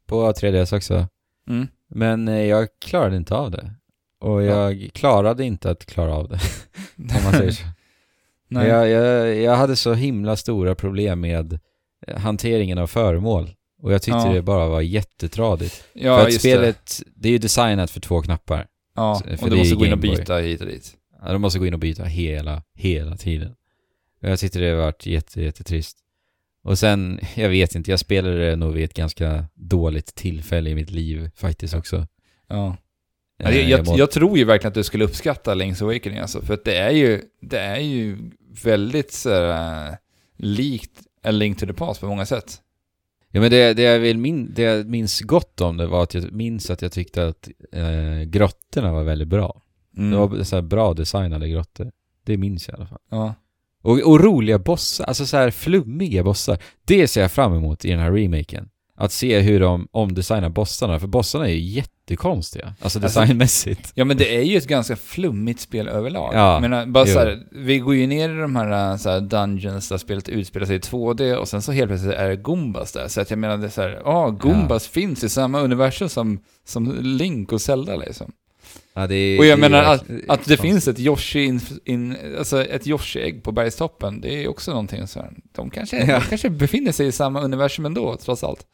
på 3DS också. mm. Men eh, jag klarade inte av det. Och jag klarade inte att klara av det, om man säger så. Nej. Jag, jag, jag hade så himla stora problem med eh, hanteringen av föremål. Och jag tyckte Ja. det bara var jättetradigt. ja, för att spelet, det. är ju designat för två knappar. Det. Ja, för och det du måste gå in och byta hit och dit. Ja, de måste gå in och byta hela, hela tiden. Och jag tyckte det har varit jätte, jättetrist. Och sen, jag vet inte, jag spelade det nog vid ett ganska dåligt tillfälle i mitt liv faktiskt också. Ja. Eh, jag, jag, jag tror ju verkligen att du skulle uppskatta Link's Awakening alltså, för att det är ju, det är ju väldigt så äh, likt A Link to the Past på många sätt. Ja men det, det, jag vill min, det jag minns gott om det var att jag minns att jag tyckte att eh, grottorna var väldigt bra. Mm. Det var så bra designade grottor. Det minns jag i alla fall. Ja. Och, och roliga bossar, alltså så här flummiga bossar. Det ser jag fram emot i den här remaken. Att se hur de omdesignar bossarna, för bossarna är ju jättekonstiga. Alltså Alltså- designmässigt. ja, men det är ju ett ganska flummigt spel överlag. Ja, menar, bara jo. så här, vi går ju ner i de här, äh, så här dungeons där spelet utspelar sig i 2D och sen så helt plötsligt är det Gumbas där. Så att jag menar, det är så här, ja, Gumbas finns i samma universum som, som Link och Zelda liksom. Ja, det Och jag det menar att, att det finns ett Yoshi, in, in, alltså ett Yoshi-ägg på bergstoppen, det är också någonting så här. De kanske, Ja. de kanske befinner sig i samma universum ändå, trots allt.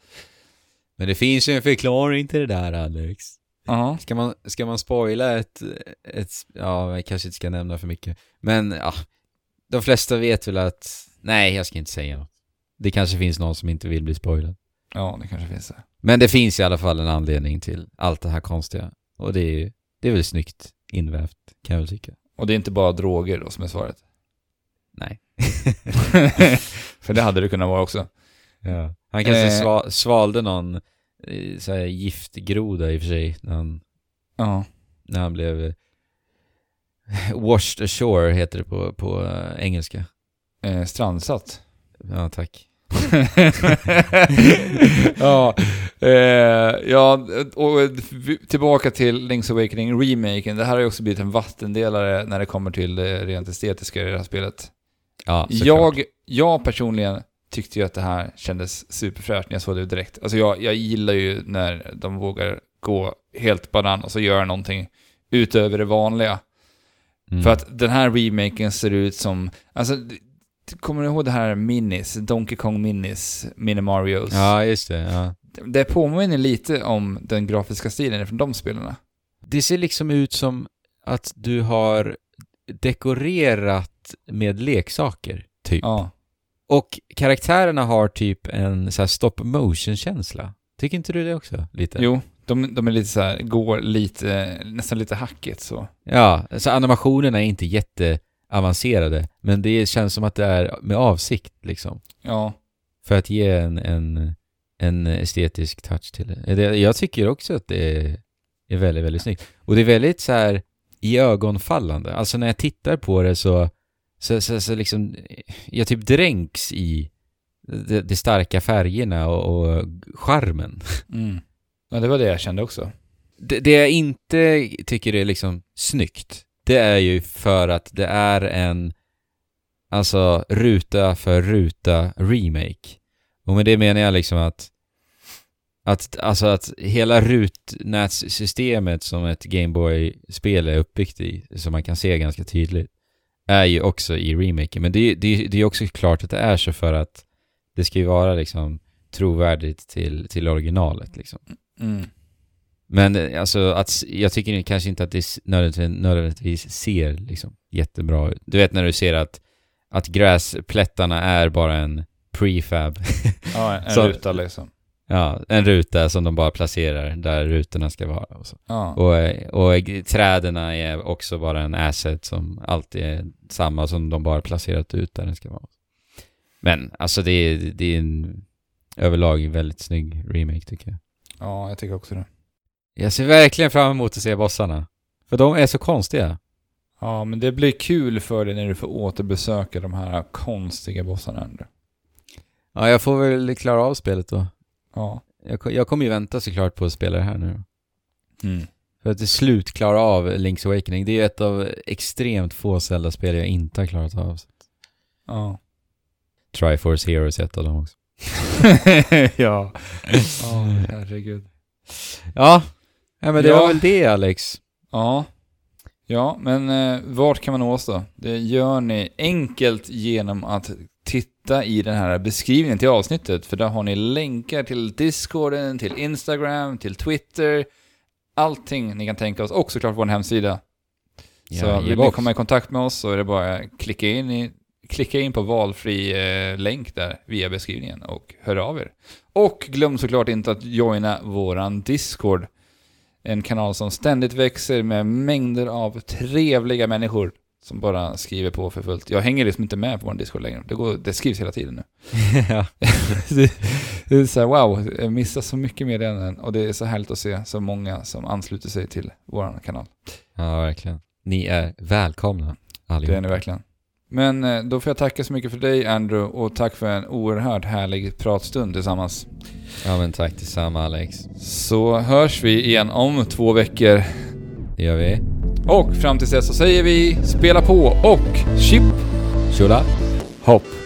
Men det finns ju en förklaring till det där Alex. Ja. Ska man, ska man spoila ett, ett, ja, jag kanske inte ska nämna för mycket. Men ja, de flesta vet väl att, nej jag ska inte säga något. Det kanske finns någon som inte vill bli spoilad. Ja, det kanske finns det. Men det finns i alla fall en anledning till allt det här konstiga. Och det är ju, det är väl snyggt invävt, kan jag väl tycka. Och det är inte bara droger då som är svaret. Nej. För det hade det kunnat vara också. Ja. Han kanske Eh. sva, svalde någon eh, så här, giftgroda i och för sig, när han, Ja. när han blev eh, washed ashore, heter det på, på eh, engelska. Eh, strandsatt. Ja, tack. ja, eh, ja, och tillbaka till Link's Awakening remaken. Det här har ju också blivit en vattendelare när det kommer till det rent estetiska i det här spelet. Ja. Jag, jag personligen tyckte ju att det här kändes superfräscht när jag såg det direkt. Alltså jag, jag gillar ju när de vågar gå helt banan och så göra någonting utöver det vanliga. Mm. För att den här remaken ser ut som, alltså, kommer du ihåg det här Minis, Donkey Kong Minis, Mini Marios? Ja, just det. Ja. Det påminner lite om den grafiska stilen från de spelarna. Det ser liksom ut som att du har dekorerat med leksaker, typ. Ja. Och karaktärerna har typ en så här stop motion-känsla. Tycker inte du det också? Lite? Jo, de, de är lite så här, går lite, nästan lite hackigt så. Ja, så animationerna är inte jätteavancerade, men det känns som att det är med avsikt liksom. Ja. För att ge en, en, en estetisk touch till det. det. Jag tycker också att det är, är väldigt, väldigt snyggt. Och det är väldigt så här i ögonfallande. Alltså när jag tittar på det så, så, så, så liksom, jag typ dränks i de, de starka färgerna och, och charmen. Mm. Ja, det var det jag kände också. Det, det jag inte tycker är liksom snyggt, det är ju för att det är en alltså ruta för ruta remake. Och med det menar jag liksom att att, alltså att hela rutnätssystemet som ett Gameboy-spel är uppbyggt i, som man kan se ganska tydligt, är ju också i remaken. Men det, det, det är också klart att det är så för att det ska ju vara liksom trovärdigt till, till originalet liksom. Mm. Men eh, alltså att, jag tycker kanske inte att det nödvändigtvis, nödvändigtvis ser liksom jättebra ut. Du vet när du ser att, att gräsplättarna är bara en prefab. Ja, en Så- ruta liksom. ja, en ruta som de bara placerar där rutorna ska vara. Och, så. Ja. och, eh, och träden är också bara en asset som alltid är samma som de bara placerat ut där den ska vara. Men alltså det är, det är en överlag väldigt snygg remake tycker jag. ja, jag tycker också det. Jag ser verkligen fram emot att se bossarna. För de är så konstiga. Ja, men det blir kul för dig när du får återbesöka de här konstiga bossarna. Ja, jag får väl klara av spelet då. Ja. Jag, jag kommer ju vänta såklart på att spela det här nu. Mm. För att till slut klara av Link's Awakening. Det är ju ett av extremt få Zelda-spel jag inte har klarat av. Ja. Triforce Heroes är ett av dem också. ja. Ja, herregud. Ja, ja men det Ja. var väl det Alex. Ja. Ja, men eh, vart kan man nå oss då? Det gör ni enkelt genom att titta i den här beskrivningen till avsnittet, för där har ni länkar till Discorden, till Instagram, till Twitter, allting ni kan tänka oss, och såklart vår hemsida. Så Ja, vill ni komma i kontakt med oss så är det bara att klicka in, i, klicka in på valfri eh, länk där via beskrivningen och hör av er. Och glöm såklart inte att joina våran Discord. En kanal som ständigt växer med mängder av trevliga människor som bara skriver på för fullt. Jag hänger liksom inte med på vår Discord längre. Det, går, det skrivs hela tiden nu. ja. det, det är så här, wow, jag missar så mycket meddelanden och det är så härligt att se så många som ansluter sig till vår kanal. ja, verkligen. Ni är välkomna allihop. Det är ni verkligen. Men eh, då får jag tacka så mycket för dig Andrew och tack för en oerhört härlig pratstund tillsammans. Ja men tack detsamma Alex. Så hörs vi igen om två veckor. Det gör vi. Och fram tills dess så säger vi spela på och chip Tjola! hopp.